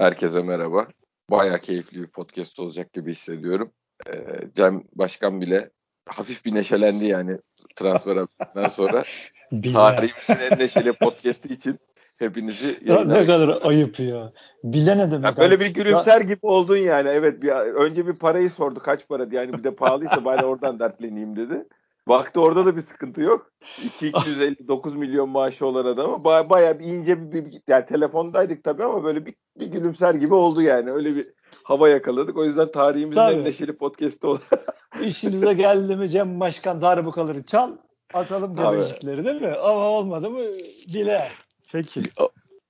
Herkese merhaba. Baya keyifli bir podcast olacak gibi hissediyorum. Ee, Cem Başkan bile hafif bir neşelendi yani transfer haberinden sonra. Tarihimizin en neşeli podcast'i için hepinizi ya ne kadar ayıp ya. Bile ne demek? Ya böyle bir gülümser ya... gibi oldun yani. Evet bir, önce bir parayı sordu kaç para diye. Yani bir de pahalıysa bari oradan dertleneyim dedi. Baktı orada da bir sıkıntı yok. 259 milyon maaşı olan adama baya, baya bir ince bir, bir yani telefondaydık tabii ama böyle bir, bir gülümser gibi oldu yani. Öyle bir hava yakaladık. O yüzden tarihimizin tabii. en neşeli podcast'ı oldu. İşinize geldi mi Cem Başkan darbukaları çal atalım göbecikleri değil mi? Ama olmadı mı bile. Peki.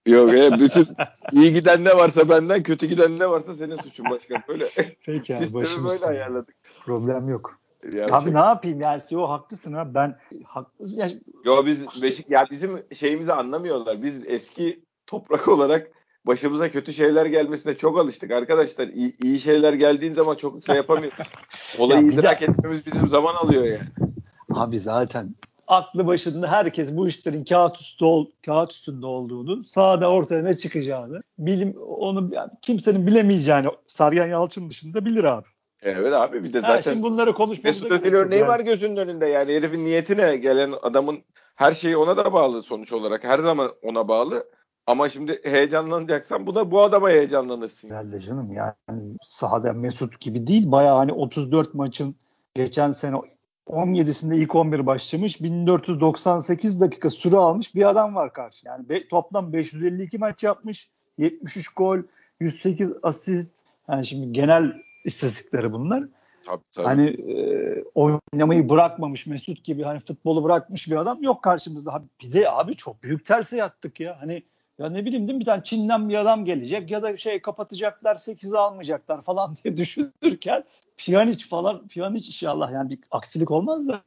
Yok ya bütün iyi giden ne varsa benden kötü giden ne varsa senin suçun başkan. Böyle Peki abi, sistemi böyle ayarladık. Problem yok. Yani Tabii şey... ne yapayım yani CEO haklısın ha ben haklısın. Ya... Yo biz Beşik ya bizim şeyimizi anlamıyorlar. Biz eski toprak olarak başımıza kötü şeyler gelmesine çok alıştık arkadaşlar. İyi, iyi şeyler geldiğin zaman çok şey yapamıyoruz. Olayı ya idrak de... etmemiz bizim zaman alıyor yani. Abi zaten aklı başında herkes bu işlerin kağıt üstü ol, kağıt üstünde olduğunu, sahada ortaya ne çıkacağını, bilim onu yani kimsenin bilemeyeceğini Sergen Yalçın dışında bilir abi. Evet abi bir de zaten ha, şimdi bunları konuşmamıza Mesut Özil örneği yani. var gözünün önünde yani herifin niyetine gelen adamın her şeyi ona da bağlı sonuç olarak her zaman ona bağlı. Ama şimdi heyecanlanacaksan bu da bu adama heyecanlanırsın. Herhalde canım yani sahada Mesut gibi değil bayağı hani 34 maçın geçen sene 17'sinde ilk 11 başlamış 1498 dakika süre almış bir adam var karşı. Yani be, toplam 552 maç yapmış 73 gol 108 asist yani şimdi genel istatistikleri bunlar. Tabii, tabii. Hani e, oynamayı bırakmamış Mesut gibi hani futbolu bırakmış bir adam yok karşımızda. Bir de abi çok büyük terse yattık ya. Hani ya ne bileyim değil mi bir tane Çin'den bir adam gelecek ya da şey kapatacaklar 8'i almayacaklar falan diye düşünürken Pjanic falan Pjanic inşallah yani bir aksilik olmaz da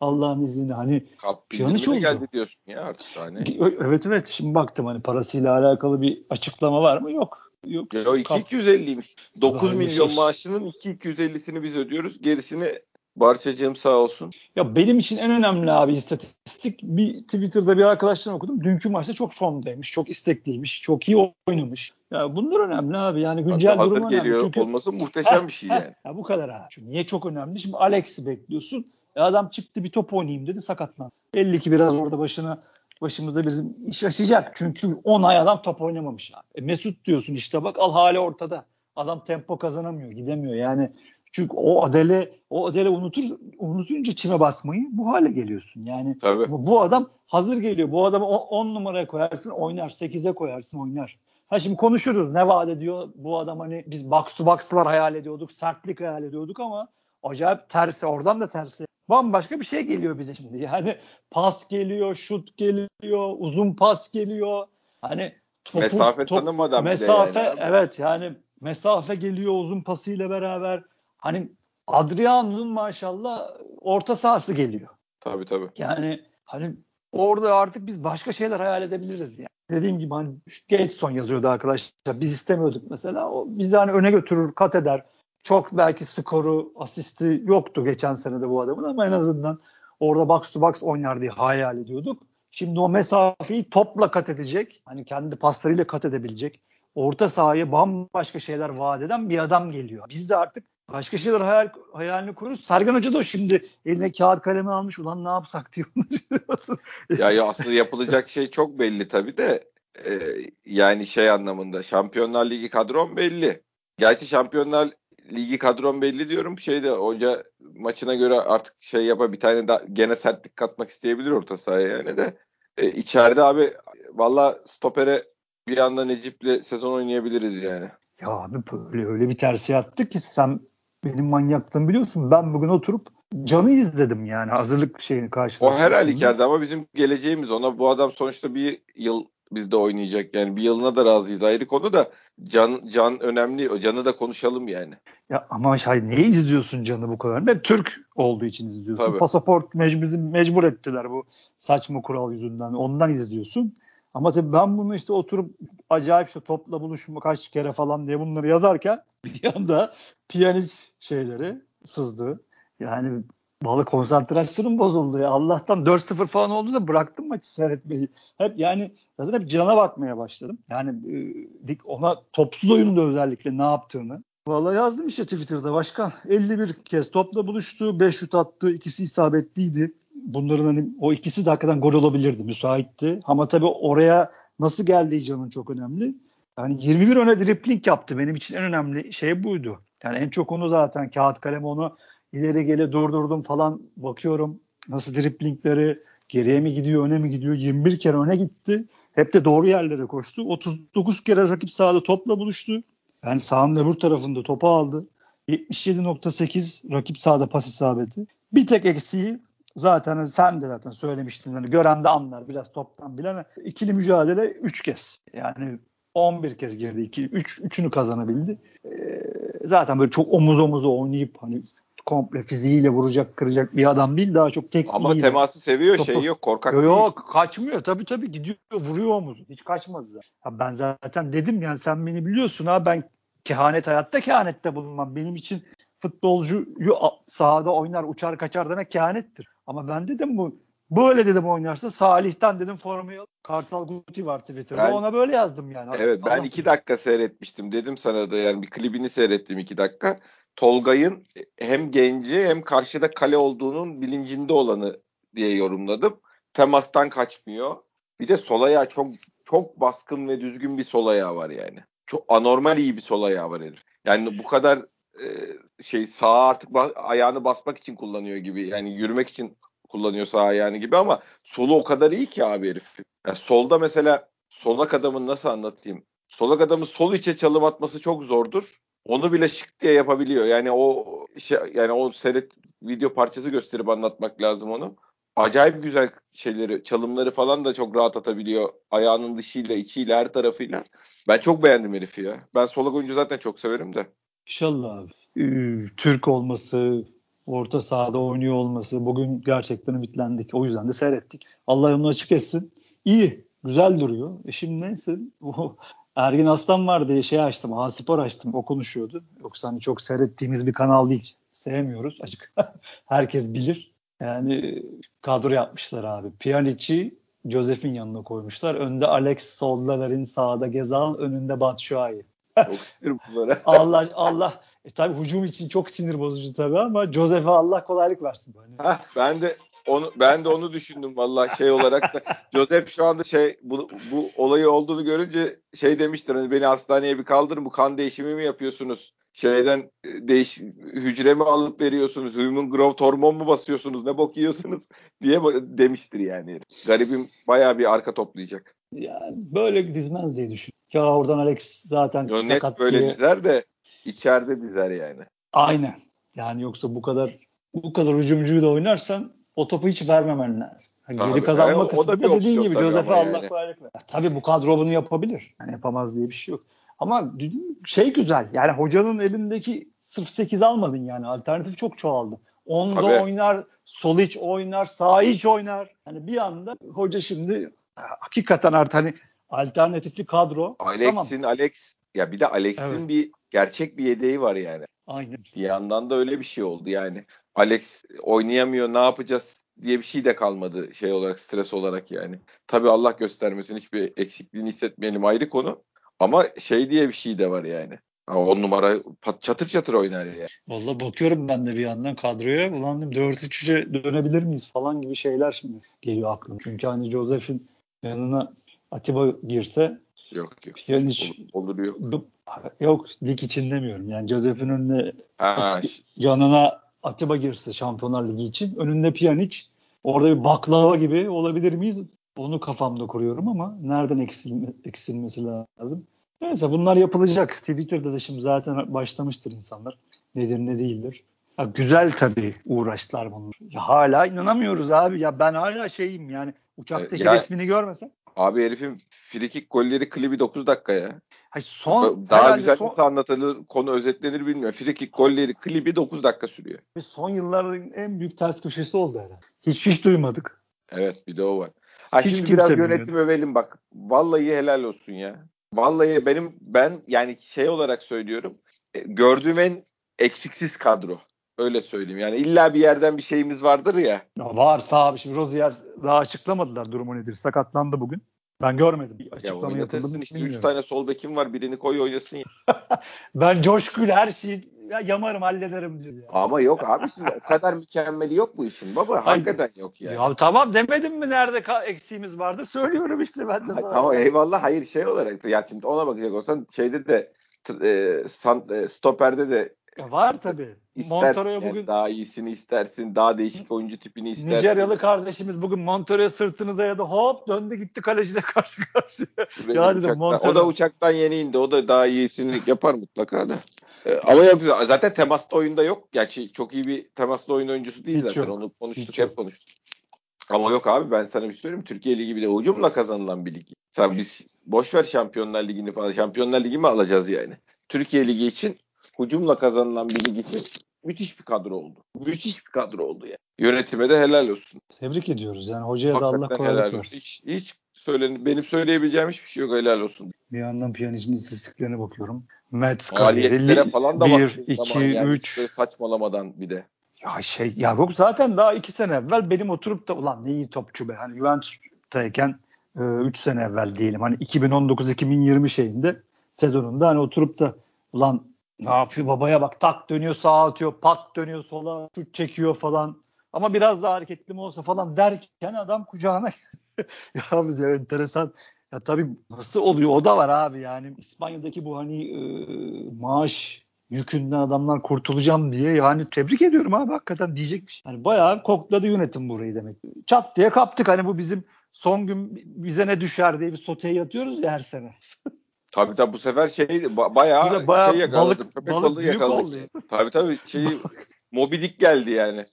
Allah'ın izniyle hani Pjanic oldu. geldi diyorsun ya artık hani. Evet evet şimdi baktım hani parasıyla alakalı bir açıklama var mı? Yok. Yok. Yo 2250'ymiş. 9 Daha milyon şey. maaşının 2250'sini biz ödüyoruz. Gerisini Barçacığım sağ olsun. Ya benim için en önemli abi istatistik bir Twitter'da bir arkadaştan okudum. Dünkü maçta çok formdaymış, çok istekliymiş, çok iyi oynamış. Ya bunlar önemli abi. Yani güncel durum geliyor önemli. Çünkü olması muhteşem bir şey yani. Ya bu kadar abi. Çünkü niye çok önemli? Şimdi Alex'i bekliyorsun. E adam çıktı bir top oynayayım dedi sakatlan. Belli ki biraz orada başına başımızda bizim iş açacak. Çünkü 10 ay adam top oynamamış abi. E Mesut diyorsun işte bak al hali ortada. Adam tempo kazanamıyor, gidemiyor. Yani çünkü o adele o adele unutur unutunca çime basmayı bu hale geliyorsun. Yani Tabii. Bu, bu adam hazır geliyor. Bu adamı 10 numaraya koyarsın oynar. 8'e koyarsın oynar. Ha şimdi konuşuruz. Ne vaat ediyor bu adam hani biz box to box'lar hayal ediyorduk. Sertlik hayal ediyorduk ama acayip tersi. Oradan da tersi. Bambaşka bir şey geliyor bize şimdi. Yani pas geliyor, şut geliyor, uzun pas geliyor. Hani topu, mesafe top, tanımadan mesafe yani evet yani mesafe geliyor uzun pasıyla beraber. Hani Adriano'nun maşallah orta sahası geliyor. Tabii tabii. Yani hani orada artık biz başka şeyler hayal edebiliriz yani. Dediğim gibi hani Gateson yazıyordu arkadaşlar. Biz istemiyorduk mesela. O bizi hani öne götürür, kat eder. Çok belki skoru, asisti yoktu geçen sene de bu adamın ama en azından orada box to box oynar diye hayal ediyorduk. Şimdi o mesafeyi topla kat edecek. Hani kendi paslarıyla kat edebilecek. Orta sahaya bambaşka şeyler vaat eden bir adam geliyor. Biz de artık başka şeyler hayal, hayalini kuruyoruz. Sergen Hoca da şimdi eline kağıt kalemi almış. Ulan ne yapsak diyor. ya, ya aslında yapılacak şey çok belli tabii de e, yani şey anlamında Şampiyonlar Ligi kadron belli. Gerçi Şampiyonlar ligi kadron belli diyorum. Şeyde hoca maçına göre artık şey yapa bir tane daha gene sertlik katmak isteyebilir orta sahaya yani de. E, içeride abi valla stopere bir anda Necip'le sezon oynayabiliriz yani. Ya abi böyle öyle bir tersi attı ki sen benim manyaklığımı biliyorsun. Ben bugün oturup Can'ı izledim yani hazırlık şeyini karşılaştırmasında. O her halükarda ama bizim geleceğimiz ona bu adam sonuçta bir yıl bizde oynayacak. Yani bir yılına da razıyız ayrı konu da Can Can önemli. O Can'ı da konuşalım yani. Ya ama şey ne izliyorsun Can'ı bu kadar? Ne Türk olduğu için izliyorsun. Tabii. Pasaport mecbur, mecbur ettiler bu saçma kural yüzünden. Ondan izliyorsun. Ama tabii ben bunu işte oturup acayip işte topla buluşma kaç kere falan diye bunları yazarken bir anda piyanist şeyleri sızdı. Yani Vallahi konsantrasyonum bozuldu ya. Allah'tan 4-0 falan oldu da bıraktım maçı seyretmeyi. Hep yani zaten hep cana bakmaya başladım. Yani e, ona topsuz oyunda özellikle ne yaptığını. Vallahi yazdım işte Twitter'da başkan. 51 kez topla buluştu. 5 şut attı. ikisi isabetliydi. Bunların hani o ikisi de hakikaten gol olabilirdi. Müsaitti. Ama tabii oraya nasıl geldiği canın çok önemli. Yani 21 öne dripling yaptı. Benim için en önemli şey buydu. Yani en çok onu zaten kağıt kalem onu ileri gele durdurdum falan bakıyorum. Nasıl driplingleri geriye mi gidiyor öne mi gidiyor 21 kere öne gitti. Hep de doğru yerlere koştu. 39 kere rakip sahada topla buluştu. Yani sahanın öbür tarafında topu aldı. 77.8 rakip sahada pas isabeti. Bir tek eksiği zaten sen de zaten söylemiştin. Hani gören de anlar biraz toptan bilen. İkili mücadele 3 kez. Yani 11 kez girdi. 2 3 üçünü kazanabildi. Ee, zaten böyle çok omuz omuza oynayıp hani komple fiziğiyle vuracak kıracak bir adam değil daha çok tek Ama teması seviyor Topu. şey yok korkak yok, değil. yok kaçmıyor tabii tabii gidiyor vuruyor omuzu hiç kaçmaz zaten. Ya ben zaten dedim yani sen beni biliyorsun ha ben kehanet hayatta kehanette bulunmam benim için futbolcuyu sahada oynar uçar kaçar demek kehanettir. Ama ben dedim bu böyle dedim oynarsa Salih'ten dedim formayı al. Kartal Guti var Twitter'da Ben- ona böyle yazdım yani. Evet ben iki dakika seyretmiştim. Dedim sana da yani bir klibini seyrettim iki dakika. Tolgay'ın hem genci hem karşıda kale olduğunun bilincinde olanı diye yorumladım. Temastan kaçmıyor. Bir de sol ayağı çok çok baskın ve düzgün bir sol ayağı var yani. Çok anormal iyi bir sol ayağı var herif. Yani bu kadar e, şey sağa artık ba- ayağını basmak için kullanıyor gibi. Yani yürümek için kullanıyor sağ ayağını gibi ama solu o kadar iyi ki abi herif. Yani solda mesela solak adamın nasıl anlatayım? Solak adamın sol içe çalım atması çok zordur. Onu bile şık diye yapabiliyor. Yani o şey, yani o seyret video parçası gösterip anlatmak lazım onu. Acayip güzel şeyleri, çalımları falan da çok rahat atabiliyor. Ayağının dışıyla, içiyle, her tarafıyla. Ben çok beğendim herifi ya. Ben solak oyuncu zaten çok severim de. İnşallah abi. Türk olması, orta sahada oynuyor olması bugün gerçekten ümitlendik. O yüzden de seyrettik. Allah yolunu açık etsin. İyi, güzel duruyor. E şimdi neyse Ergin Aslan var diye şey açtım. Haspor açtım. O konuşuyordu. Yoksa hani çok seyrettiğimiz bir kanal değil. Sevmiyoruz açık. Herkes bilir. Yani kadro yapmışlar abi. Pjanic'i Josef'in yanına koymuşlar. Önde Alex Soldaver'in sağda Gezal, önünde Batshuayi. Çok sinir bunlara. Allah Allah. E tabii hücum için çok sinir bozucu tabii ama Josef'e Allah kolaylık versin. Hani Hah, ben de onu ben de onu düşündüm vallahi şey olarak da. Joseph şu anda şey bu, bu olayı olduğunu görünce şey demiştir hani beni hastaneye bir kaldırın bu kan değişimi mi yapıyorsunuz? Şeyden e, değiş hücremi alıp veriyorsunuz. Human growth hormon mu basıyorsunuz? Ne bok yiyorsunuz diye demiştir yani. Garibim bayağı bir arka toplayacak. yani böyle dizmez diye düşün. Ya oradan Alex zaten Yo, net sakat böyle diye. dizer de içeride dizer yani. Aynen. Yani yoksa bu kadar bu kadar hücumcuyu da oynarsan o topu hiç vermemen lazım. Ha, Tabii. Geri kazanma E, o- da bir dediğin gibi Josef'e Allah yani. kolaylık ver. Tabii bu kadro bunu yapabilir. Yani yapamaz diye bir şey yok. Ama şey güzel. Yani hocanın elindeki sırf 8 almadın yani. Alternatif çok çoğaldı. Onda Tabii. oynar, sol iç oynar, sağ iç oynar. Yani bir anda hoca şimdi hakikaten artık hani alternatifli kadro. Tamam. Alex'in Alex ya bir de Alex'in Evet. bir gerçek bir yedeği var yani. Aynen. Bir yandan da öyle bir şey oldu yani. Alex oynayamıyor ne yapacağız diye bir şey de kalmadı şey olarak stres olarak yani. Tabii Allah göstermesin hiçbir eksikliğini hissetmeyelim ayrı konu. Ama şey diye bir şey de var yani. Ha, on numara pat- çatır çatır oynar yani. Vallahi bakıyorum ben de bir yandan kadroya. Ulan dedim 4-3'e dönebilir miyiz falan gibi şeyler şimdi geliyor aklıma. Çünkü hani Josef'in yanına Atiba girse Yok yok. Pjanic Olur, olur yok. yok lig için demiyorum. Yani Josef'in önüne Ha, yanına Atiba girse Şampiyonlar Ligi için önünde Pjanic orada bir baklava gibi olabilir miyiz? Onu kafamda kuruyorum ama nereden eksilme, eksilmesi lazım? Neyse bunlar yapılacak. Twitter'da da şimdi zaten başlamıştır insanlar. Nedir ne değildir. Ya güzel tabii uğraştılar bunlar. Ya hala inanamıyoruz abi. Ya ben hala şeyim yani uçaktaki Ya- resmini görmesem. abi herifin frikik golleri klibi 9 dakika ya. Hay son Daha güzel son, nasıl anlatılır, konu özetlenir bilmiyorum. Frikik golleri klibi 9 dakika sürüyor. son yılların en büyük ters köşesi oldu herhalde. Hiç hiç duymadık. Evet bir de o var. Ha Hiç şimdi biraz bilmiyor. yönetim övelim bak. Vallahi helal olsun ya. Vallahi benim ben yani şey olarak söylüyorum. e, Gördüğüm en eksiksiz kadro. Öyle söyleyeyim. Yani illa bir yerden bir şeyimiz vardır ya. ya var sağ abi. Şimdi Rozier daha açıklamadılar durumu nedir. Sakatlandı bugün. Ben görmedim. Açıklama ya yapıldı işte 3 bilmiyorum. tane sol bekim var birini koy oynasın. Ben coşkuyla her şeyi ya yamarım hallederim diyor. Ya. Ama yok abi şimdi o kadar mükemmeli yok bu işin baba. Hayır. Hakikaten yok yani. Ya tamam demedim mi nerede eksiğimiz vardı? Söylüyorum işte ben de Hay- sana. tamam eyvallah hayır şey olarak da ya şimdi ona bakacak olsan şeyde de e, san, e, stoperde de Ya Var tabii. Montoro'ya yani bugün daha iyisini istersin daha değişik oyuncu tipini istersin. Nijeryalı kardeşimiz bugün Montoro'ya sırtını dayadı. Hop döndü gitti kaleciyle karşı karşıya. Benim Ya dedim, o da uçaktan yeni indi o da daha iyisini yapar mutlaka da. E, ama yok zaten temaslı oyunda yok. Gerçi çok iyi bir temaslı oyun oyuncusu değil Hiç zaten yok. onu konuştuk Hiç hep yok. konuştuk. Ama yok abi ben sana bir şey söyleyeyim. Türkiye Ligi bir de hücumla kazanılan bir lig. Sen biz boş ver Şampiyonlar Ligi'ni falan. Şampiyonlar Ligi mi alacağız yani? Türkiye Ligi için hücumla kazanılan bir lig için müthiş bir kadro oldu. Müthiş bir kadro oldu yani. Yönetime de helal olsun. Tebrik ediyoruz. Yani hocaya da Allah kolaylık versin. Hiç, hiç söylen benim söyleyebileceğim hiçbir şey yok helal olsun. Bir yandan Pjanic'in istatistiklerine bakıyorum. Mets kariyeri falan da 1, baktığın 2, zaman yani 3. böyle saçmalamadan bir de. Ya şey ya yok zaten daha 2 sene evvel benim oturup da ulan ne iyi topçu be. Hani Juventus'tayken 3 sene evvel diyelim. Hani 2019-2020 şeyinde sezonunda hani oturup da ulan ne yapıyor babaya bak tak dönüyor sağa atıyor pat dönüyor sola şut çekiyor falan. Ama biraz daha hareketli mi olsa falan derken adam kucağına ya biz ya enteresan ya tabii nasıl oluyor o da var abi yani İspanya'daki bu hani e, maaş yükünden adamlar kurtulacağım diye yani tebrik ediyorum abi hakikaten diyecek bir şey. Yani bayağı kokladı yönetim burayı demek. Çat diye kaptık hani bu bizim son gün bize ne düşer diye bir soteye yatıyoruz ya her sene. Tabii tabii bu sefer şey ba- bayağı, bayağı şey yakaladık. balık- köpek balık balığı yakaladık. oldu. Tabii tabii şeyi Moby Dick geldi yani.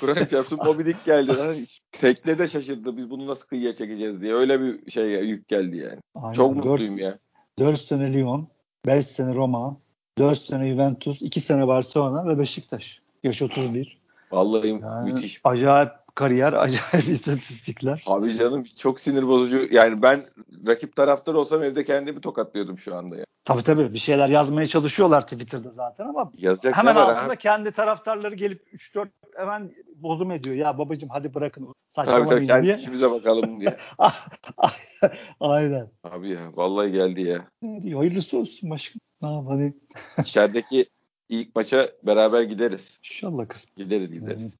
Kur'an çarpsın Moby Dick geldi. Lan hiç- Tekne de şaşırdı biz bunu nasıl kıyıya çekeceğiz diye. Öyle bir şey yük geldi yani. Aynen, Çok mutluyum ya. 4 sene Lyon, 5 sene Roma, 4 sene Juventus, 2 sene Barcelona ve Beşiktaş. Yaş 31. Vallahi Yani müthiş. acayip kariyer, acayip istatistikler. Abi canım çok sinir bozucu. Yani ben rakip taraftar olsam evde kendimi tokatlıyordum şu anda ya. Tabii tabii bir şeyler yazmaya çalışıyorlar Twitter'da zaten ama Yazacak hemen altında abi? kendi taraftarları gelip 3-4 hemen bozum ediyor. Ya babacım hadi bırakın Tabii saçmalamayın tabii kendi diye. işimize bakalım diye. Aynen. Abi ya vallahi geldi ya. Hayırlısı olsun başkanım. Ne yapalım? İçerideki ilk maça beraber gideriz. İnşallah kız. Gideriz gideriz.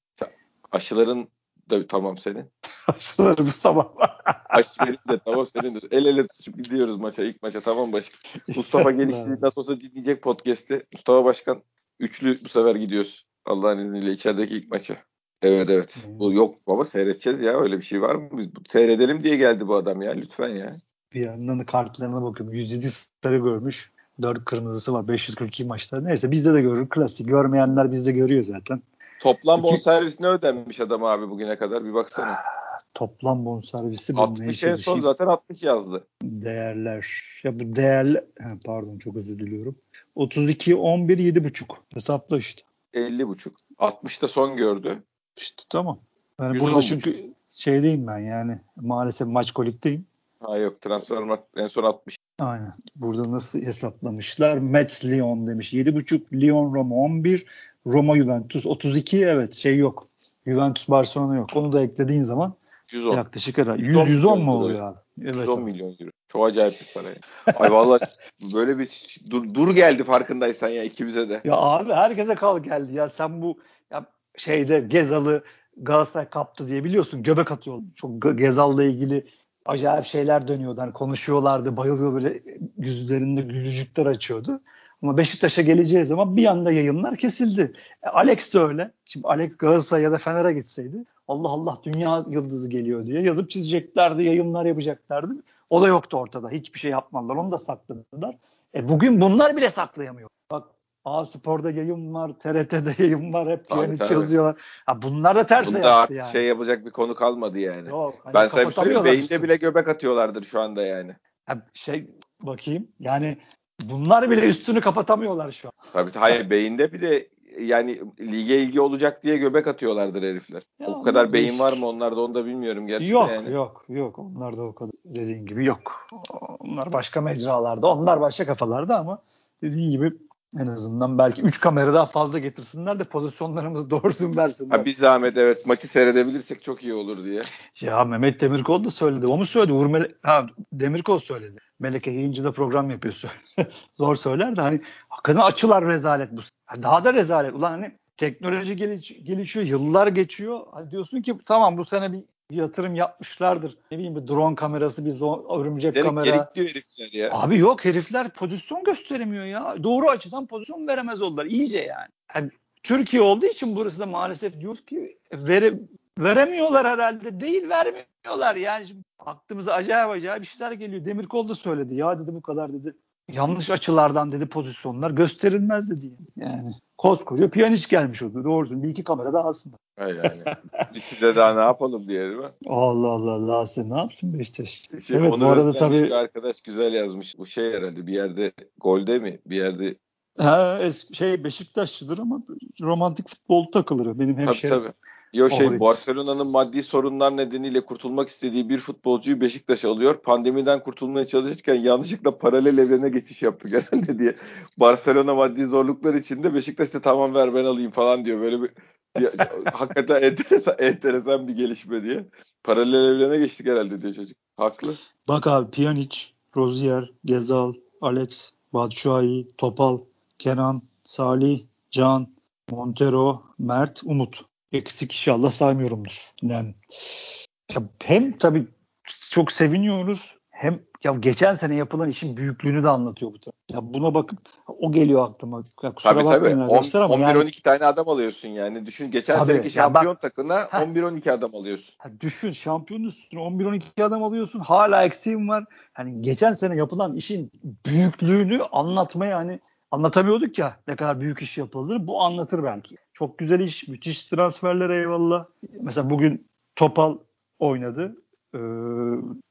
Aşıların da tamam senin. Aşılarımız tamam. Aşı benim de tamam senin de. El ele tutup gidiyoruz maça ilk maça tamam başkan. Mustafa gelişti nasıl olsa dinleyecek podcast'i. Mustafa Başkan üçlü bu sefer gidiyoruz. Allah'ın izniyle içerideki ilk maça. Evet evet. Bu yok baba seyredeceğiz ya öyle bir şey var mı? Biz bu- seyredelim diye geldi bu adam ya lütfen ya. Bir yandan da kartlarına bakıyorum. 107 sarı görmüş. 4 kırmızısı var. 542 maçta. Neyse bizde de görür. Klasik. Görmeyenler bizde görüyor zaten. Toplam İki- bonservis ne ödenmiş adam abi bugüne kadar bir baksana. Toplam bonservisi bu 60 neyse en son zaten 60 yazdı. Değerler. Ya bu değerler ha, pardon çok özür diliyorum. 32 11 7,5. Hesapla işte. 50 buçuk. 60'ta son gördü. İşte tamam. Yani 110 burada çünkü şeydeyim ben yani maalesef maç kolikteyim. Ha yok transfer en son 60. Aynen. Burada nasıl hesaplamışlar? Mets Lyon demiş. 7.5 Lyon Roma 11 Roma Juventus 32 evet şey yok. Juventus Barcelona yok. Onu da eklediğin zaman 110. yaklaşık herhalde 110 100 110 mu oluyor abi? Evet. 110 abi. milyon euro. Çok acayip bir para. ya. Ay vallahi böyle bir dur, dur geldi farkındaysan ya ikimize de. Ya abi herkese kal geldi ya sen bu ya şeyde Gezalı Galatasaray kaptı diye biliyorsun göbek atıyor. Çok Ge- Gezal'la ilgili acayip şeyler dönüyordu. Hani konuşuyorlardı, bayılıyor böyle yüzlerinde gülücükler açıyordu. Ama Beşiktaş'a geleceği zaman bir anda yayınlar kesildi. E, Alex de öyle. Şimdi Alex Galatasaray ya da Fener'e gitseydi Allah Allah dünya yıldızı geliyor diye yazıp çizeceklerdi, yayınlar yapacaklardı. O da yoktu ortada. Hiçbir şey yapmadılar. Onu da sakladılar. E, bugün bunlar bile saklayamıyor. Bak A Spor'da yayın var, TRT'de yayın var, hep Tabii, tabii. yazıyorlar. Ha, bunlar da terse Bunda yaptı yani. şey yapacak bir konu kalmadı yani. Yok, hani ben bir söyleyeyim beyinde işte. bile göbek atıyorlardır şu anda yani. Ha, şey bakayım yani bunlar bile üstünü kapatamıyorlar şu an. Tabii hayır beyinde bir de yani lige ilgi olacak diye göbek atıyorlardır herifler. Ya o kadar beyin var mı onlarda onu da bilmiyorum gerçekten Yok yani. yok yok onlar da o kadar dediğin gibi yok. Onlar başka mecralarda onlar başka kafalarda ama dediğin gibi En azından belki 3 kamera daha fazla getirsinler de pozisyonlarımızı doğrusun versinler. Ha, bir zahmet evet maçı seyredebilirsek çok iyi olur diye. Ya Mehmet Demirkol da söyledi. O mu söyledi? Uğur Mele ha, Demirkol söyledi. Meleke yayıncıda program yapıyor. Zor söyler de hani hakikaten açılar rezalet bu. Daha da rezalet. Ulan hani teknoloji geliş, gelişiyor. Yıllar geçiyor. Hani diyorsun ki tamam bu sene bir yatırım yapmışlardır. Ne bileyim bir drone kamerası, bir zon, örümcek Gerek, kamera. Gerek diyor herifler ya. Abi yok herifler pozisyon gösteremiyor ya. Doğru açıdan pozisyon veremez oldular. iyice yani. yani Türkiye olduğu için burası da maalesef diyoruz ki vere, veremiyorlar herhalde. Değil vermiyorlar. Yani şimdi aklımıza acayip acayip işler geliyor. Demirkol da söyledi. Ya dedi bu kadar dedi. Yanlış açılardan dedi pozisyonlar gösterilmez dedi. Yani koskoca piyanist gelmiş oldu. Doğrusu bir iki kamera daha aslında. Öyle yani. Biz de daha ne yapalım diye değil mi? Allah Allah Allah sen ne yapsın Beşiktaş? Şey, evet bu arada tabii. Arkadaş güzel yazmış. Bu şey herhalde bir yerde golde mi? Bir yerde Ha, şey Beşiktaşçıdır ama romantik futbol takılır benim hemşerim. Tabii tabii. Yo şey Barcelona'nın maddi sorunlar nedeniyle kurtulmak istediği bir futbolcuyu Beşiktaş alıyor. Pandemiden kurtulmaya çalışırken yanlışlıkla paralel evrene geçiş yaptı genelde diye. Barcelona maddi zorluklar içinde Beşiktaş'ta tamam ver ben alayım falan diyor. Böyle bir ya, hakikaten enteresan, enteresan bir gelişme diye. Paralel evrene geçtik herhalde diyor çocuk. Haklı. Bak abi Pjanic, Rozier, Gezal, Alex, Batshuayi, Topal, Kenan, Salih, Can, Montero, Mert, Umut. Eksik inşallah saymıyorumdur. Yani ya hem tabii çok seviniyoruz hem ya geçen sene yapılan işin büyüklüğünü de anlatıyor bu tabii. Ya buna bakıp o geliyor aklıma. Ya kusura tabii tabii. 11-12 yani, tane adam alıyorsun yani. Düşün geçen tabii, seneki şampiyon bak, takına 11-12 adam alıyorsun. Ha, düşün şampiyon üstüne 11-12 adam alıyorsun. Hala eksiğim var. Hani geçen sene yapılan işin büyüklüğünü anlatmaya hani anlatamıyorduk ya ne kadar büyük iş yapılır. Bu anlatır belki. Çok güzel iş, müthiş transferler eyvallah. Mesela bugün Topal oynadı. Ee,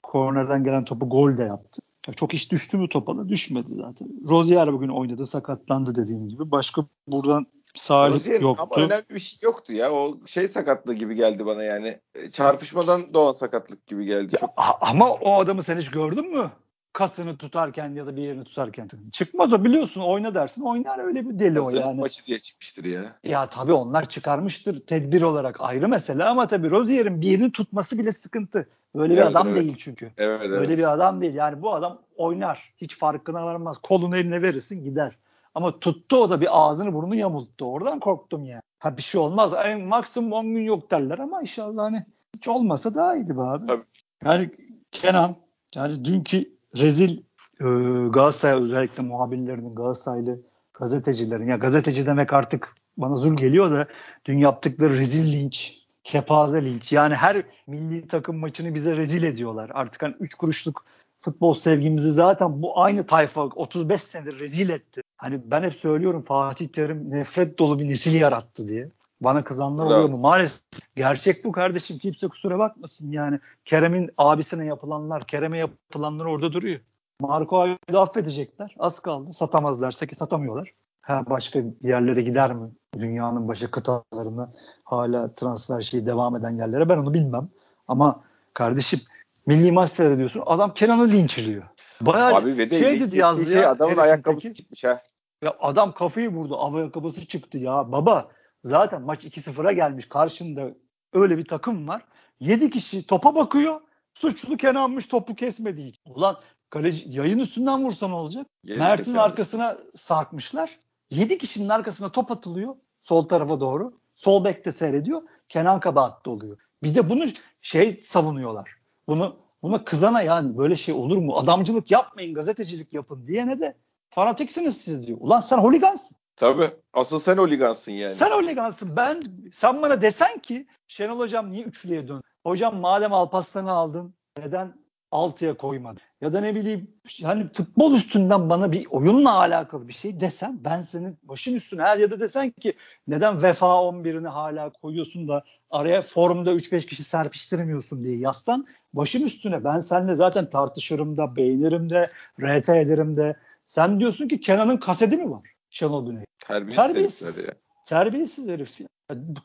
kornerden gelen topu gol de yaptı. Çok iş düştü mü Topal'a? Düşmedi zaten. Rozier bugün oynadı, sakatlandı dediğim gibi. Başka buradan Salih yoktu. Ama önemli bir şey yoktu ya. O şey sakatlığı gibi geldi bana yani. Çarpışmadan doğan sakatlık gibi geldi. Ya, Ama o adamı sen hiç gördün mü? Kasını tutarken ya da bir yerini tutarken çıkmaz o biliyorsun oyna dersin oynar öyle bir deli o yani. maçı diye çıkmıştır ya. Ya tabii onlar çıkarmıştır tedbir olarak ayrı mesele ama tabii Rozier'in bir yerini tutması bile sıkıntı. Böyle evet, bir adam evet. değil çünkü. Evet, evet. Öyle bir adam değil yani bu adam oynar hiç farkına varmaz kolunu eline verirsin gider. Ama tuttu o da bir ağzını burnunu yamulttu oradan korktum yani. Ha bir şey olmaz en maksimum 10 gün yok derler ama inşallah hani hiç olmasa daha iyiydi be abi. Tabii. Yani Kenan yani dünkü rezil e, Galatasaray özellikle muhabirlerinin Galatasaraylı gazetecilerin ya gazeteci demek artık bana zul geliyor da dün yaptıkları rezil linç, kepaze linç. Yani her milli takım maçını bize rezil ediyorlar. Artık hani 3 kuruşluk futbol sevgimizi zaten bu aynı tayfa 35 senedir rezil etti. Hani ben hep söylüyorum Fatih Terim nefret dolu bir nesil yarattı diye. Bana kızanlar Bravo. oluyor mu? Maalesef gerçek bu kardeşim. Kimse kusura bakmasın yani. Kerem'in abisine yapılanlar, Kerem'e yapılanlar orada duruyor. Marco Ayda affedecekler. Az kaldı. Satamazlarsa ki satamıyorlar. Ha, başka yerlere gider mi? Dünyanın başka kıtalarına hala transfer şeyi devam eden yerlere ben onu bilmem. Ama kardeşim milli maç seyrediyorsun. Adam Kenan'ı linçliyor. Bayağı Abi ve de şey dedi yazdı şey, ya. Adamın ayakkabısı çıkmış ha. Ya adam kafayı vurdu. Ayakkabısı çıktı ya. Baba Zaten maç 2-0'a gelmiş. Karşında öyle bir takım var. 7 kişi topa bakıyor. Suçlu Kenan'mış topu kesmedi Ulan kaleci yayın üstünden vursa ne olacak? Mert'in arkasına sarkmışlar. 7 kişinin arkasına top atılıyor. Sol tarafa doğru. Sol bekte seyrediyor. Kenan kabahatli oluyor. Bir de bunu şey savunuyorlar. Bunu buna kızana yani böyle şey olur mu? Adamcılık yapmayın, gazetecilik yapın diyene de fanatiksiniz siz diyor. Ulan sen holigansın. Tabii. Asıl sen oligansın yani. Sen oligansın. Ben sen bana desen ki Şenol hocam niye üçlüye dön? Hocam madem Alpaslan'ı aldın neden altıya koymadın? Ya da ne bileyim hani futbol üstünden bana bir oyunla alakalı bir şey desen ben senin başın üstüne ya da desen ki neden Vefa 11'ini hala koyuyorsun da araya formda 3-5 kişi serpiştirmiyorsun diye yazsan başım üstüne ben seninle zaten tartışırım da beğenirim de RT ederim de sen diyorsun ki Kenan'ın kaseti mi var? Şenol Güney. Terbiyesiz, terbiyesiz, ya. terbiyesiz herif ya.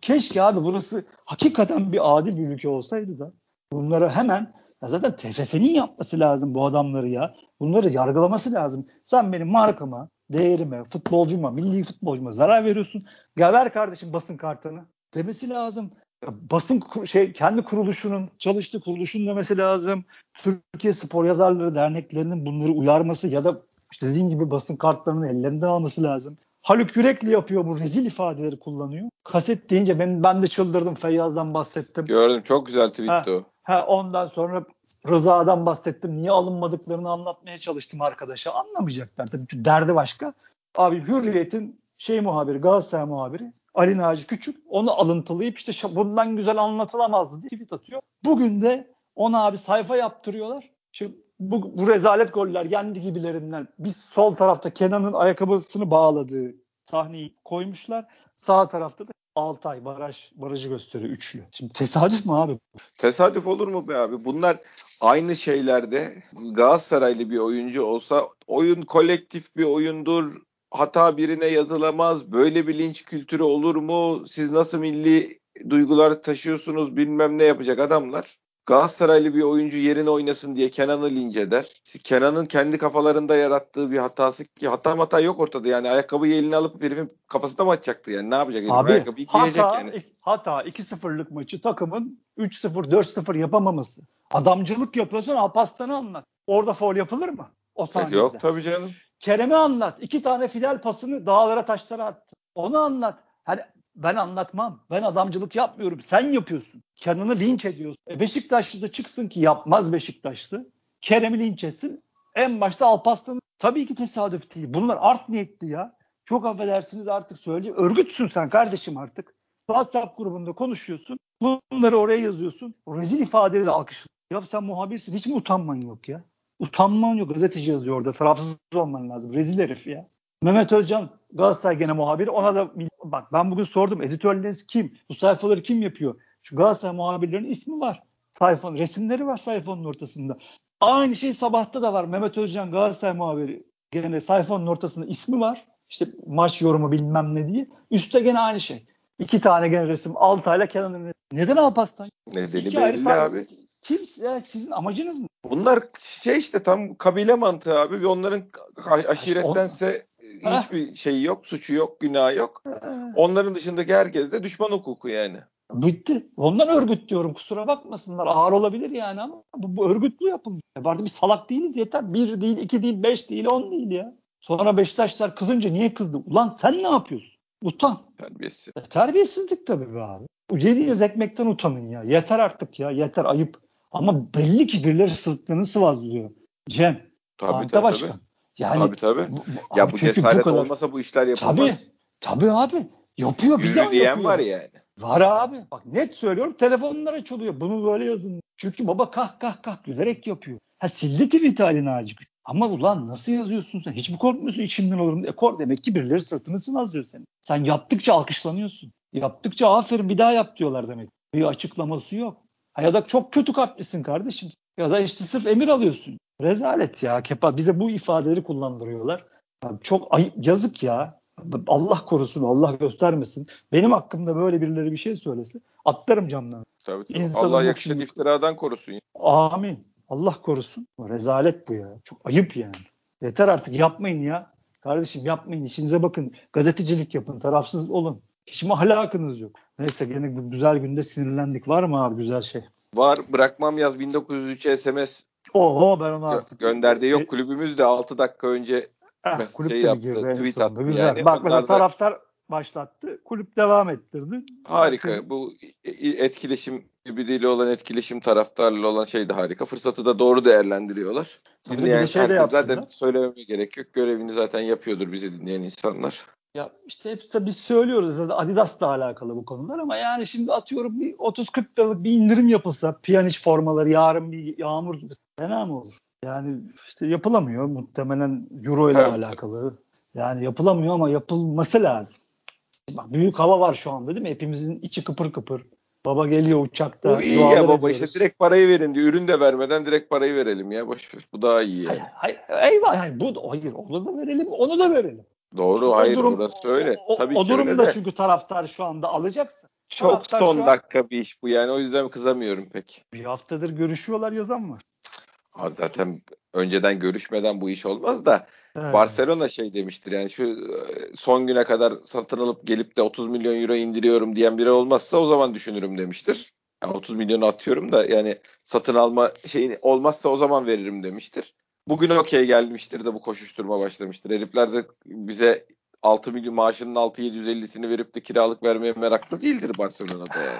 Keşke abi burası hakikaten bir adil bir ülke olsaydı da bunlara hemen Ya zaten TFF'nin yapması lazım bu adamları ya. Bunları yargılaması lazım. Sen benim markama, değerime, futbolcuma, milli futbolcuma zarar veriyorsun. Gel ver kardeşim basın kartını demesi lazım. Basın şey kendi kuruluşunun çalıştığı kuruluşun demesi lazım. Türkiye Spor Yazarları Derneklerinin bunları uyarması ya da işte dediğim gibi basın kartlarını ellerinden alması lazım. Haluk Yürekli yapıyor bu rezil ifadeleri kullanıyor. Kaset deyince ben, ben de çıldırdım Feyyaz'dan bahsettim. Gördüm çok güzel tweetti o. Ha, ondan sonra Rıza'dan bahsettim. Niye alınmadıklarını anlatmaya çalıştım arkadaşa. Anlamayacaklar tabii çünkü derdi başka. Abi Hürriyet'in şey muhabiri, Galatasaray muhabiri Ali Naci Küçük onu alıntılayıp işte bundan güzel anlatılamazdı diye tweet atıyor. Bugün de ona abi sayfa yaptırıyorlar. Şimdi bu, bu rezalet goller yendi gibilerinden. Biz sol tarafta Kenan'ın ayakkabısını bağladığı sahneyi koymuşlar. Sağ tarafta da Altay baraj barajı gösteriyor üçlü. Şimdi tesadüf mü abi? Tesadüf olur mu be abi? Bunlar aynı şeylerde Galatasaraylı bir oyuncu olsa oyun kolektif bir oyundur. Hata birine yazılamaz. Böyle bir linç kültürü olur mu? Siz nasıl milli duygular taşıyorsunuz bilmem ne yapacak adamlar. Galatasaraylı bir oyuncu yerine oynasın diye Kenan'ı linç eder. Kenan'ın kendi kafalarında yarattığı bir hatası ki hata hata yok ortada yani ayakkabıyı eline alıp herifin kafasına mı atacaktı yani ne yapacak? Abi, ayakkabıyı giyecek hata, yani. Hata 2-0'lık maçı takımın 3-0 4-0 yapamaması. Adamcılık yapıyorsun Alparslan'ı anlat. Orada foul yapılır mı? O saniyede. Yok tabii canım. Kerem'i anlat. İki tane fidel pasını dağlara taşlara attı. Onu anlat. Hani ben anlatmam. Ben adamcılık yapmıyorum. Sen yapıyorsun. Kendini linç ediyorsun. E Beşiktaşlı da çıksın ki yapmaz Beşiktaşlı. Kerem'i linç etsin. En başta Alpaslan tabii ki tesadüf değil. Bunlar art niyetli ya. Çok affedersiniz artık söyleyeyim. Örgütsün sen kardeşim artık. WhatsApp grubunda konuşuyorsun. Bunları oraya yazıyorsun. Rezil ifadeleri alkışlıyorsun. Ya sen muhabirsin. Hiç mi utanman yok ya? Utanman yok. Gazeteci yazıyor orada. Tarafsız olman lazım. Rezil herif ya. Mehmet Özcan Galatasaray gene muhabiri. Ona da bak ben bugün sordum. Editörleriniz kim? Bu sayfaları kim yapıyor? Şu Galatasaray muhabirlerinin ismi var. Sayfanın resimleri var sayfanın ortasında. Aynı şey sabahta da var. Mehmet Özcan Galatasaray muhabiri. Gene sayfanın ortasında ismi var. İşte maç yorumu bilmem ne diye. Üstte gene aynı şey. İki tane gene resim. Altayla Kenan'ın Neden Alpaslan? Nedeni İki belli abi. Kim ya, sizin amacınız mı? Bunlar şey işte tam kabile mantığı abi. Ve onların aşirettense hiçbir şey yok, suçu yok, günah yok. Onların dışındaki herkes de düşman hukuku yani. Bitti. Ondan örgüt diyorum. Kusura bakmasınlar. Ağır olabilir yani ama bu, bu örgütlü yapılmış. E artık bir salak değiliz yeter. Bir değil, iki değil, beş değil, on değil ya. Sonra Beşiktaşlar kızınca niye kızdı? Ulan sen ne yapıyorsun? Utan. Terbiyesiz. E, terbiyesizlik tabii be abi. Yediğiniz ekmekten utanın ya. Yeter artık ya. Yeter ayıp. Ama belli ki birileri sırtlarını sıvazlıyor. Cem. Tabii, tabii, Başkan. Tabii. Yani, tabii tabii. Bu, ya bu cesaret bu kadar, olmasa bu işler yapılmaz. Tabii. Tabii abi. Yapıyor bir daha yapıyor. var yani. Var abi. Bak net söylüyorum telefonlar açılıyor. Bunu böyle yazın. Çünkü baba kah kah kah gülerek yapıyor. Ha sildi tweet Ali Naci Ama ulan nasıl yazıyorsun sen? Hiç mi korkmuyorsun içimden olurum? E kork demek ki birileri sırtını sıvazlıyor seni. Sen yaptıkça alkışlanıyorsun. Yaptıkça aferin bir daha yap diyorlar demek. Bir açıklaması yok. Ha ya da çok kötü kalplisin kardeşim. Ya da işte sırf emir alıyorsun. Rezalet ya Kepa. Bize bu ifadeleri kullandırıyorlar. Çok ayıp, yazık ya. Allah korusun, Allah göstermesin. Benim hakkımda böyle birileri bir şey söylese atlarım camdan. Tabii, tabii. Allah yakışık iftiradan korusun. Amin. Allah korusun. Rezalet bu ya. Çok ayıp yani. Yeter artık yapmayın ya. Kardeşim yapmayın. İşinize bakın. Gazetecilik yapın. Tarafsız olun. Hiç mi ahlakınız yok? Neyse gene bu güzel günde sinirlendik. Var mı abi güzel şey? Var. Bırakmam yaz 1903 SMS Oho ben onu artık. Gönderdi. Yok kulübümüz de 6 dakika önce Heh, kulüp şey yaptı, girdi tweet attı. Güzel. Yani. Bak mesela taraftar başlattı. Kulüp devam ettirdi. Harika. Herkes... Bu etkileşim birbiriyle olan etkileşim taraftarla olan şey de harika. Fırsatı da doğru değerlendiriyorlar. Dinleyen şey de zaten söylememe gerek yok. Görevini zaten yapıyordur bizi dinleyen insanlar. Ya işte hep tabii söylüyoruz zaten Adidas'la alakalı bu konular ama yani şimdi atıyorum bir 30-40 liralık bir indirim yapılsa Piyaniş formaları yarın bir yağmur gibi fena mı olur? Yani işte yapılamıyor muhtemelen Euro ile evet. alakalı. Yani yapılamıyor ama yapılması lazım. Bak büyük hava var şu anda değil mi? Hepimizin içi kıpır kıpır. Baba geliyor uçakta. Bu iyi ya baba ediyoruz. işte direkt parayı verin diyor. Ürün de vermeden direkt parayı verelim ya boş ver. Bu daha iyi yani. Hayır, hayır eyvah yani bu hayır onu da verelim onu da verelim. Doğru o hayır durum, orası öyle. O, Tabii o durumda çünkü taraftar şu anda alacaksın. Çok Hatta son an- dakika bir iş bu yani o yüzden kızamıyorum pek. Bir haftadır görüşüyorlar yazan var. Ha, zaten önceden görüşmeden bu iş olmaz da Evet. Barcelona şey demiştir yani şu e, son güne kadar satın alıp gelip de 30 milyon euro indiriyorum diyen biri olmazsa o zaman düşünürüm demiştir. Yani 30 milyonu atıyorum da yani satın alma şeyi olmazsa o zaman veririm demiştir. Bugün okey gelmiştir de bu koşuşturma başlamıştır. Herifler de bize 6 milyon maaşının 6-750'sini verip de kiralık vermeye meraklı değildir Barcelona'da yani.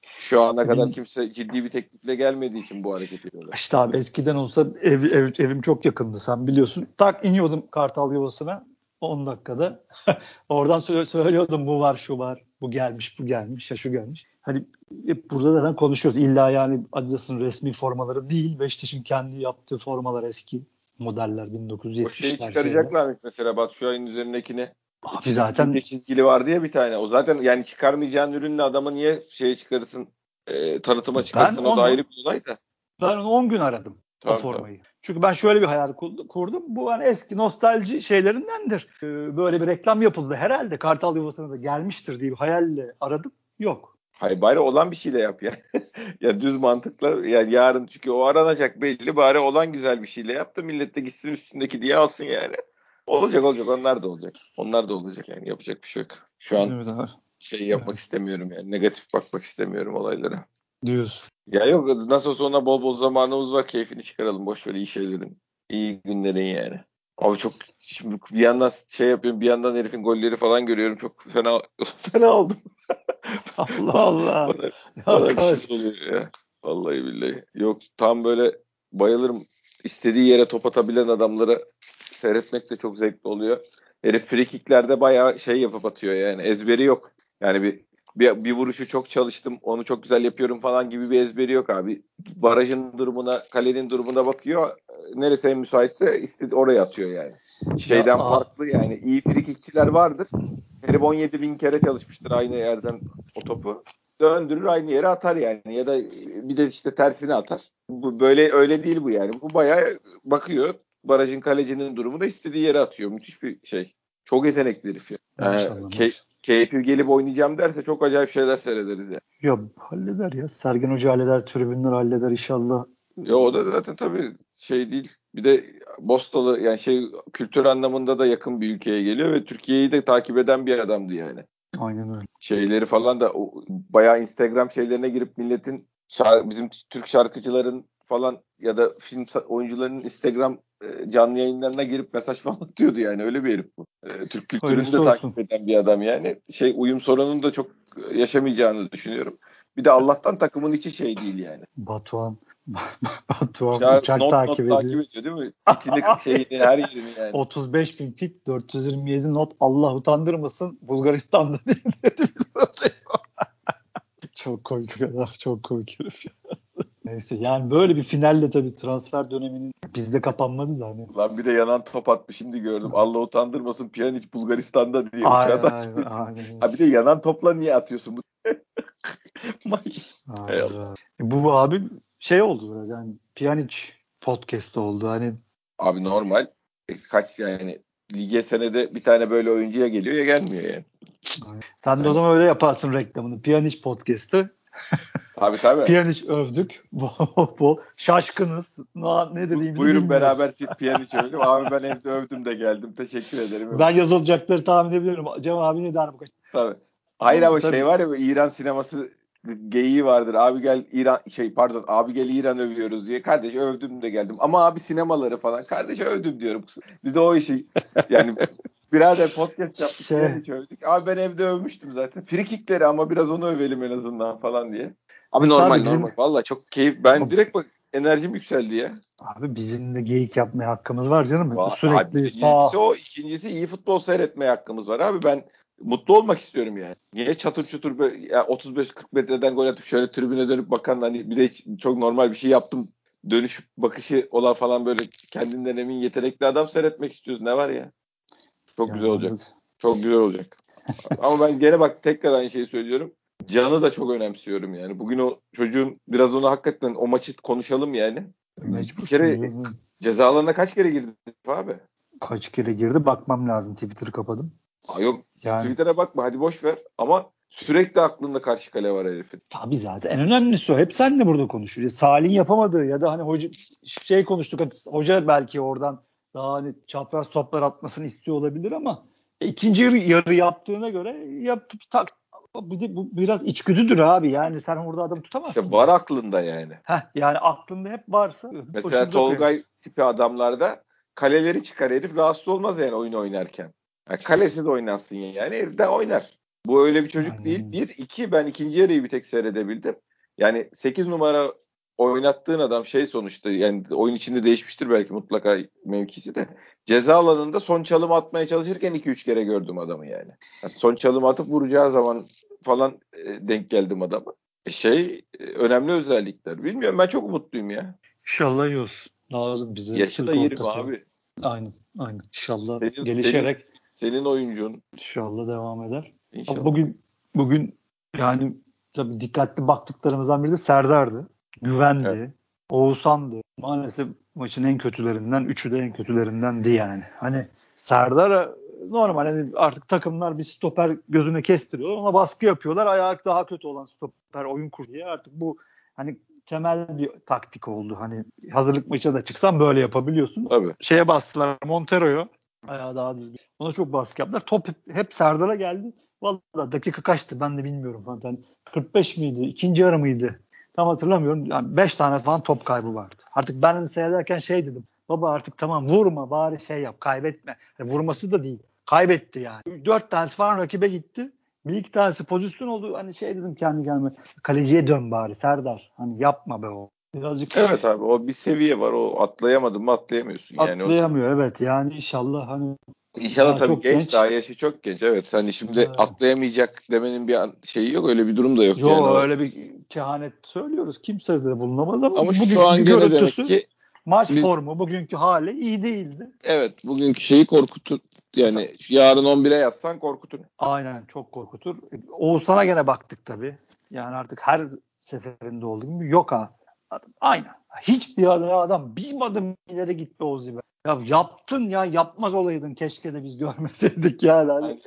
Şu ana kadar kimse ciddi bir teklifle gelmediği için bu hareket ediyorlar. İşte abi eskiden olsa ev, ev- evim çok yakındı sen biliyorsun. Tak iniyordum Kartal yuvasına 10 dakikada. Oradan sö- söylüyordum bu var şu var. Bu gelmiş bu gelmiş ya şu gelmiş. Hani hep burada zaten konuşuyoruz. İlla yani Adidas'ın resmi formaları değil. Beşiktaş'ın kendi yaptığı formalar eski modeller 1970'ler. O şeyi şeyler. çıkaracaklarmış mesela Batu Şuay'ın üzerindekini. Abi zaten Çizgi çizgili var diye bir tane. O zaten yani çıkarmayacağın ürünle adamı niye şeye çıkarırsın e, tanıtıma çıkarsın o onu- da ayrı bir olay da. ben onu 10 gün aradım. o Tabii, formayı. Çünkü ben şöyle bir hayal kurdu- kurdum. Bu hani eski nostalji şeylerindendir. Ee, böyle bir reklam yapıldı. Herhalde Kartal Yuvası'na da gelmiştir diye bir hayalle aradım. Yok. Hayır bari olan bir şeyle yap ya. ya düz mantıkla yani yarın çünkü o aranacak belli bari olan güzel bir şeyle yap da millet de gitsin üstündeki diye alsın yani. Olacak olacak onlar da olacak. Onlar da olacak yani yapacak bir şey yok. Şu an şey yapmak istemiyorum yani negatif bakmak istemiyorum olaylara. Diyorsun. Ya yok nasıl olsa ona bol bol zamanımız var keyfini çıkaralım boş ver iyi şeylerin. iyi günlerin yani. Abi çok şimdi bir yandan şey yapıyorum bir yandan herifin golleri falan görüyorum çok fena fena oldum. Allah Allah. Bana, bana bir şey oluyor ya. Vallahi billahi. Yok tam böyle bayılırım. İstediği yere top atabilen adamları seyretmek de çok zevkli oluyor. Herif free kicklerde bayağı şey yapıp atıyor yani. Ezberi yok. Yani bir, bir, bir vuruşu çok çalıştım. Onu çok güzel yapıyorum falan gibi bir ezberi yok abi. Barajın durumuna, kalenin durumuna bakıyor. Neresi en müsaitse istedi oraya atıyor yani. Şeyden Ya, farklı yani. iyi free kickçiler vardır. Herif 17 bin kere çalışmıştır aynı yerden o topu. Döndürür aynı yere atar yani. Ya da bir de işte tersine atar. Bu böyle öyle değil bu yani. Bu bayağı bakıyor. Barajın kalecinin durumu da istediği yere atıyor. Müthiş bir şey. Çok yetenekli herif ya. Yani Maşallah, key- maşallah. Keyfi gelip oynayacağım derse çok acayip şeyler seyrederiz ya. Ya halleder ya. Sergen Hoca halleder. Tribünler halleder inşallah. Ya o da zaten tabii şey değil. Bir de Bostalı yani şey kültür anlamında da yakın bir ülkeye geliyor ve Türkiye'yi de takip eden bir adamdı yani. Aynen öyle. şeyleri falan da o, bayağı Instagram şeylerine girip milletin şar- bizim Türk şarkıcıların falan ya da film oyuncularının Instagram e, canlı yayınlarına girip mesaj falan atıyordu yani öyle bir herif bu. E, Türk kültürünü Hayırlısı de olsun. takip eden bir adam yani. Şey uyum sorununu da çok yaşamayacağını düşünüyorum. Bir de Allah'tan takımın içi şey değil yani. Batuhan. Batuhan Ya uçak not, takip not ediyor. takip ediyor değil mi? İçini, şeyini, her yerini yani. 35 bin fit 427 not Allah utandırmasın Bulgaristan'da dedi. çok komik adam çok komik herif. Neyse yani böyle bir finalle tabii transfer döneminin bizde kapanmadı da hani. Lan bir de yanan top atmış şimdi gördüm. Allah utandırmasın Pjanic Bulgaristan'da diye Aynen, uçağa da- aynen, aynen. Ha bir de yanan topla niye atıyorsun bu? Aynen. E, Bu abi şey oldu biraz yani Pjanic podcast oldu hani Abi normal. E, Kaç yani lige senede bir tane böyle oyuncuya geliyor ya gelmiyor yani. sen de o zaman öyle yaparsın reklamını. Pjanic podcast'ı. Tabii tabii. Pjanic övdük. Bol bol. Şaşkınız. Ne, ne dediğimizi Buyurun bilmiyoruz. beraber Pjanic övdüm. Abi ben evde övdüm de geldim. Teşekkür ederim. Ben yazılacakları tahmin edebilirim. Cem abi ne der bu kaç? Tabii. Hayır ama Tabii. şey var ya bu İran sineması geyiği vardır. Abi gel İran şey pardon abi gel İran övüyoruz diye. Kardeş övdüm de geldim. Ama abi sinemaları falan. Kardeş övdüm diyorum. Bir de o işi yani birader podcast yaptık. Şey- övdük. Abi ben evde övmüştüm zaten. Frikikleri ama biraz onu övelim en azından falan diye. Abi normal abi bizim- normal. Valla çok keyif. Ben Abi- direkt bak enerjim yükseldi ya. Abi bizim de geyik yapmaya hakkımız var canım. Va- Sürekli abi, sağ birincisi o. ikincisi iyi futbol seyretmeye hakkımız var abi. Ben mutlu olmak istiyorum yani. Niye çatır çutur böyle ya 35-40 metreden gol atıp şöyle tribüne dönüp bakan hani bir de çok normal bir şey yaptım. Dönüş bakışı olan falan böyle kendinden emin yetenekli adam seyretmek istiyoruz. Ne var ya? Çok Yani güzel olacak. Çok güzel olacak. Ama ben gene bak tekrar aynı şeyi söylüyorum. Can'ı da çok önemsiyorum yani. Bugün o çocuğun biraz onu hakikaten o maçı konuşalım yani. Mecbursun. Bir kere ya. cezalarına kaç kere girdi abi? Kaç kere girdi bakmam lazım. Twitter'ı kapadım. Aa, yok Yani Twitter'a bakma hadi boş ver ama Sürekli aklında karşı kale var herifin. Tabii zaten en önemlisi o. Hep senle burada konuşuyoruz. Salih'in yapamadığı ya da hani hoca şey konuştuk. Hani hoca belki oradan daha hani çapraz toplar atmasını istiyor olabilir ama ikinci yarı, yarı yaptığına göre yap, tak, bu, bu biraz içgüdüdür abi. Yani sen orada adam tutamazsın. İşte var aklında yani. Heh, yani aklında hep varsa. Mesela Tolgay koyarız. tipi adamlarda kaleleri çıkar herif rahatsız olmaz yani oyun oynarken. Yani kalesiz oynansın yani herif de oynar. Bu öyle bir çocuk Aynen. değil. Bir, iki ben ikinci yarıyı bir tek seyredebildim. Yani 8 numara oynattığın adam şey sonuçta yani oyun içinde değişmiştir belki mutlaka mevkisi de. Ceza alanında son çalım atmaya çalışırken 2-3 kere gördüm adamı yani. yani. Son çalım atıp vuracağı zaman falan e, denk geldim adama. E şey e, önemli özellikler. Bilmiyorum ben çok umutluyum ya. İnşallah iyi olsun. Lazım bize. Yaşı da yerim abi. Aynen. Aynen. İnşallah senin, gelişerek. Senin, senin oyuncun. İnşallah devam eder. İnşallah. Bugün bugün yani tabii dikkatli baktıklarımızdan biri de Serdar'dı. Güvendi. Evet. Oğuzhan'dı. Maalesef maçın en kötülerinden, üçü de en kötülerindendi yani. Hani Serdar normal hani artık takımlar bir stoper gözüne kestiriyor. Ona baskı yapıyorlar. Ayak daha kötü olan stoper oyun kur diye artık bu hani temel bir taktik oldu. Hani hazırlık maçına da çıksan böyle yapabiliyorsun. Tabii. Şeye bastılar Montero'yu. Ayağı daha düzgün. Ona çok baskı yaptılar. Top hep, hep Serdar'a geldi. Valla dakika kaçtı ben de bilmiyorum falan. Yani 45 miydi? İkinci yarı mıydı? Tam hatırlamıyorum. Yani 5 tane falan top kaybı vardı. Artık ben seyrederken şey dedim. Baba artık tamam vurma bari şey yap kaybetme. Yani vurması da değil. Kaybetti yani. 4 tanesi falan rakibe gitti. Bir iki tanesi pozisyon oldu. Hani şey dedim kendi kendime. Kaleciye dön bari Serdar. Hani yapma be o. Birazcık Evet abi o bir seviye var. O atlayamadın mı atlayamıyorsun. Yani Atlayamıyor evet. Yani inşallah hani İnşallah tabii çok genç, genç, daha yaşı çok genç. Evet hani şimdi evet. atlayamayacak demenin bir şeyi yok. Öyle bir durum da yok. Yok yani öyle bir kehanet söylüyoruz. Kimse de bulunamaz ama, ama şu an görüntüsü ki maç biz, formu bugünkü hali iyi değildi. Evet bugünkü şeyi korkutur. Yani yarın 11'e yazsan korkutur. Aynen çok korkutur. Oğuzhan'a gene baktık tabii. Yani artık her seferinde olduğu gibi yok ha. Aynen. Hiçbir adam bir adım ileri gitti Oğuz'u ya yaptın ya yapmaz olaydın keşke de biz görmeseydik yani. Hani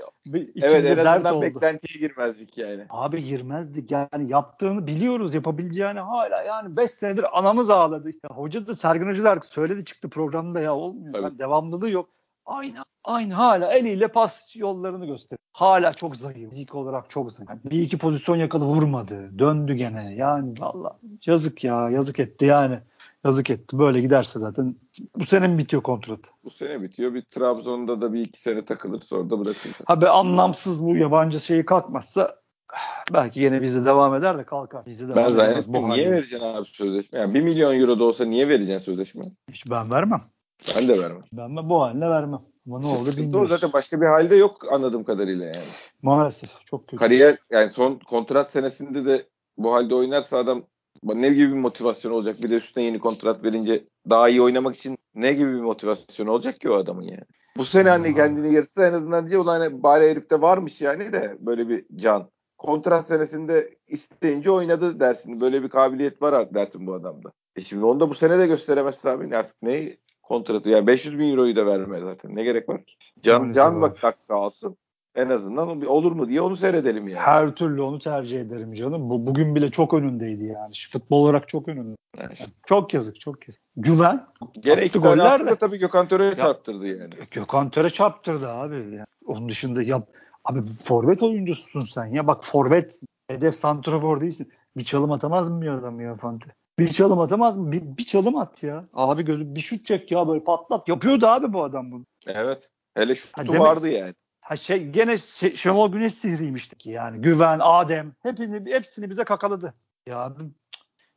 evet en azından beklentiye girmezdik yani. Abi girmezdik yani yaptığını biliyoruz yapabileceğini hala yani 5 senedir anamız ağladı. Ya, hoca da Sergen Hoca da söyledi çıktı programda ya olmuyor. Yani devamlılığı yok. Aynı aynı hala eliyle pas yollarını gösteriyor. Hala çok zayıf. Fizik olarak çok zayıf. Yani bir iki pozisyon yakaladı vurmadı. Döndü gene. Yani valla yazık ya yazık etti yani. Yazık etti. Böyle giderse zaten bu sene mi bitiyor kontrat? Bu sene bitiyor. Bir Trabzon'da da bir iki sene takılır sonra da bırakır. Ha be anlamsız bu yabancı şeyi kalkmazsa belki yine bizde devam eder de kalkar. Bizde devam ben zannetmiyorum. Niye vereceksin abi sözleşme? Yani bir milyon euro da olsa niye vereceksin sözleşme? Hiç ben vermem. Ben de vermem. Ben de bu haline vermem. Ama ne oldu bilmiyorum. Zaten başka bir halde yok anladığım kadarıyla yani. Maalesef çok kötü. Kariyer yani son kontrat senesinde de bu halde oynarsa adam ne gibi bir motivasyon olacak? Bir de üstüne yeni kontrat verince daha iyi oynamak için ne gibi bir motivasyon olacak ki o adamın yani? Bu sene hani kendini yırtsa en azından diye ulan hani bari herifte varmış yani de böyle bir can. Kontrat senesinde isteyince oynadı dersin. Böyle bir kabiliyet var dersin bu adamda. E şimdi onu da bu sene de gösteremezsin abi. Artık ne kontratı yani 500 bin euroyu da verme zaten. Ne gerek var ki? Can, can bak dakika alsın en azından bir olur mu diye onu seyredelim yani. Her türlü onu tercih ederim canım. Bu bugün bile çok önündeydi yani. Futbol olarak çok önünde. Evet. Çok yazık, çok yazık. Güven. Gene iki goller de tabii Gökhan Töre'ye çarptırdı yani. Gökhan Töre çarptırdı abi. Yani. Onun dışında ya abi forvet oyuncususun sen ya. Bak forvet hedef santrafor değilsin. Bir çalım atamaz mı bir adam ya Fante? Bir çalım atamaz mı? Bir, bir çalım at ya. Abi gözü bir şut çek ya böyle patlat. Yapıyordu abi bu adam bunu. Evet. Hele şutu vardı yani ha şey gene şey, Şenol Güneş sihriymişti ki yani. Güven, Adem hepini hepsini bize kakaladı. Ya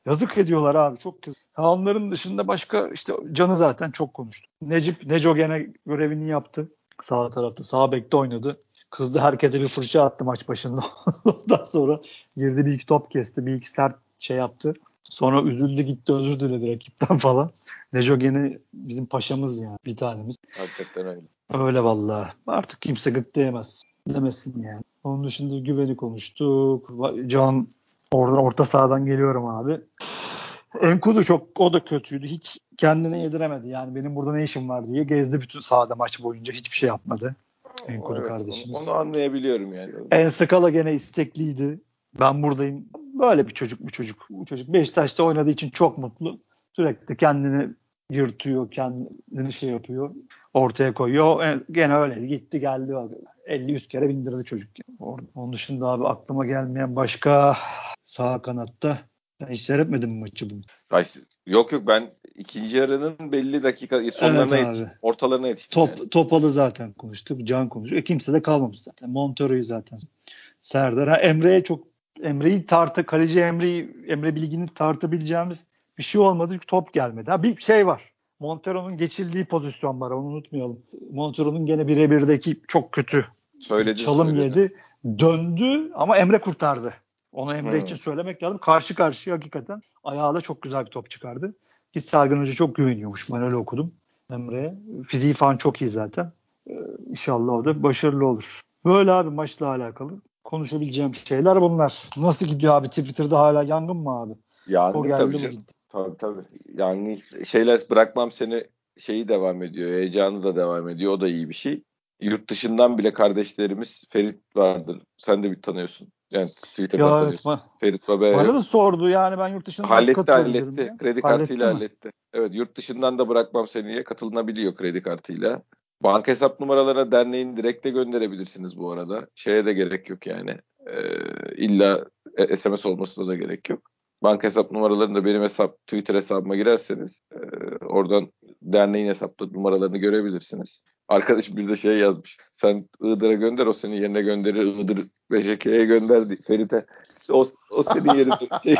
yazık ediyorlar abi çok kötü. Ha, onların dışında başka işte Can'ı zaten çok konuştu. Necip Neco gene görevini yaptı. Sağ tarafta sağ bekte oynadı. Kızdı herkese bir fırça attı maç başında. Ondan sonra girdi bir iki top kesti. Bir iki sert şey yaptı. Sonra üzüldü gitti özür diledi rakipten falan. Neco gene bizim paşamız yani bir tanemiz. Hakikaten öyle. Öyle vallahi. Artık kimse gık diyemez. Demesin yani. Onun dışında güveni konuştuk. Can oradan orta sahadan geliyorum abi. Enkudu çok o da kötüydü. Hiç kendine yediremedi. Yani benim burada ne işim var diye gezdi bütün sahada maç boyunca. Hiçbir şey yapmadı. Enkudu evet, kardeşimiz. Onu, onu anlayabiliyorum yani. En Skala gene istekliydi. Ben buradayım. Böyle bir çocuk bu çocuk. Bu çocuk Beşiktaş'ta oynadığı için çok mutlu. Sürekli kendini yırtıyor, kendini şey yapıyor, ortaya koyuyor. E, gene öyle gitti geldi. 50-100 kere bindirdi çocuk. Onun dışında abi aklıma gelmeyen başka sağ kanatta ben hiç seyretmedim mi maçı bunu? Yok yok ben ikinci yarının belli dakika sonlarına evet, yetiş, ortalarına yetiştim. Top, yani. Topalı zaten konuştuk. Can konuşuyor. E, kimse de kalmamış zaten. Montero'yu zaten. Serdar. Ha, Emre'ye çok Emre'yi tartı, kaleci Emre'yi Emre Bilgin'i tartabileceğimiz bir şey olmadı çünkü top gelmedi. Ha, bir şey var. Montero'nun geçildiği pozisyon var onu unutmayalım. Montero'nun gene birebirdeki çok kötü söyledi, çalım söyledi. yedi. Döndü ama Emre kurtardı. Onu Emre hmm. için söylemek lazım. Karşı karşıya hakikaten ayağıyla çok güzel bir top çıkardı. Ki Sergen Hoca çok güveniyormuş. Ben öyle okudum Emre'ye. Fiziği falan çok iyi zaten. Ee, inşallah o da başarılı olur. Böyle abi maçla alakalı konuşabileceğim şeyler bunlar. Nasıl gidiyor abi? Twitter'da hala yangın mı abi? Yangın o geldi tabii. Canım. Gitti. Tabii tabii. Yani şeyler bırakmam seni şeyi devam ediyor. Heyecanı da devam ediyor. O da iyi bir şey. Yurt dışından bile kardeşlerimiz Ferit vardır. Sen de bir tanıyorsun. Yani Twitter'dan ya tanıyorsun. Evet, Ferit Baba. Bana da sordu yani ben yurt dışından halletti halletti. Ya. Kredi kartıyla halletti. halletti. Evet yurt dışından da bırakmam seniye katılınabiliyor kredi kartıyla. Banka hesap numaralarına derneğin direkte gönderebilirsiniz bu arada. Şeye de gerek yok yani. Ee, illa SMS olmasına da gerek yok. Banka hesap numaralarını da benim hesap Twitter hesabıma girerseniz e, oradan derneğin hesapta numaralarını görebilirsiniz. Arkadaş bir de şey yazmış. Sen Iğdır'a gönder o seni yerine gönderir. Iğdır BJK'ye gönder Ferit'e. O, o senin yerine şey,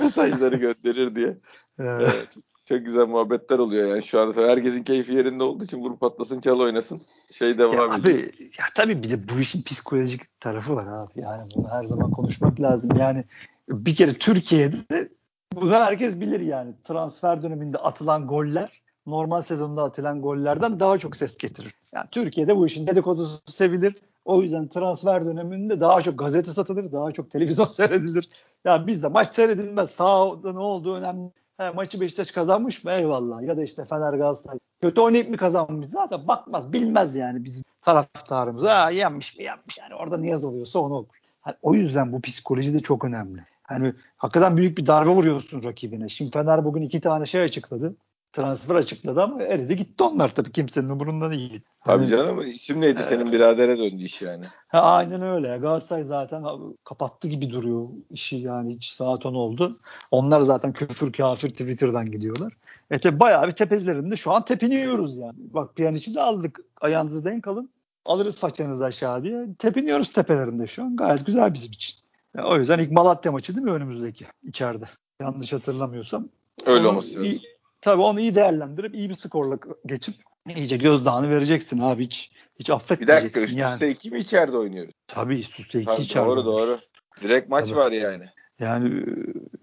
mesajları gönderir diye. Evet. Çok güzel muhabbetler oluyor yani şu anda herkesin keyfi yerinde olduğu için vurup patlasın çal oynasın şey devam ya ediyor. Abi, ya tabii bir de bu işin psikolojik tarafı var abi yani bunu her zaman konuşmak lazım yani bir kere Türkiye'de bunu herkes bilir yani transfer döneminde atılan goller normal sezonda atılan gollerden daha çok ses getirir. Yani Türkiye'de bu işin dedikodusu sevilir. O yüzden transfer döneminde daha çok gazete satılır, daha çok televizyon seyredilir. Yani bizde maç seyredilmez. Sağda ne olduğu önemli. He, maçı Beşiktaş kazanmış mı? Eyvallah. Ya da işte Fener Galatasaray. Kötü oynayıp mı kazanmış? Zaten bakmaz. Bilmez yani bizim taraftarımız. Ha yenmiş mi yenmiş. Yani orada ne yazılıyorsa onu okur. Yani o yüzden bu psikoloji de çok önemli. Yani hakikaten büyük bir darbe vuruyorsun rakibine. Şimdi Fener bugün iki tane şey açıkladı transfer açıkladı ama eridi gitti onlar tabii kimsenin umurunda değil. Tabii hani, canım isim neydi ee, senin biradere döndü iş yani. Ha, aynen öyle. Galatasaray zaten kapattı gibi duruyor işi yani hiç saat 10 oldu. Onlar zaten küfür kafir Twitter'dan gidiyorlar. E tabi bayağı bir tepelerinde şu an tepiniyoruz yani. Bak Pjanic'i de aldık ayağınızı denk alın. Alırız façanızı aşağı diye. Tepiniyoruz tepelerinde şu an. Gayet güzel bizim için. Yani o yüzden ilk Malatya maçı değil mi önümüzdeki içeride? Yanlış hatırlamıyorsam. Öyle olması lazım. Tabii onu iyi değerlendirip iyi bir skorla geçip iyice gözdağını vereceksin abi hiç hiç affetmeyeceksin. Bir dakika üst yani. üste iki mi içeride oynuyoruz? Tabii üst üste iki tabii, içeride. Doğru doğru. Direkt maç tabii. var yani. Yani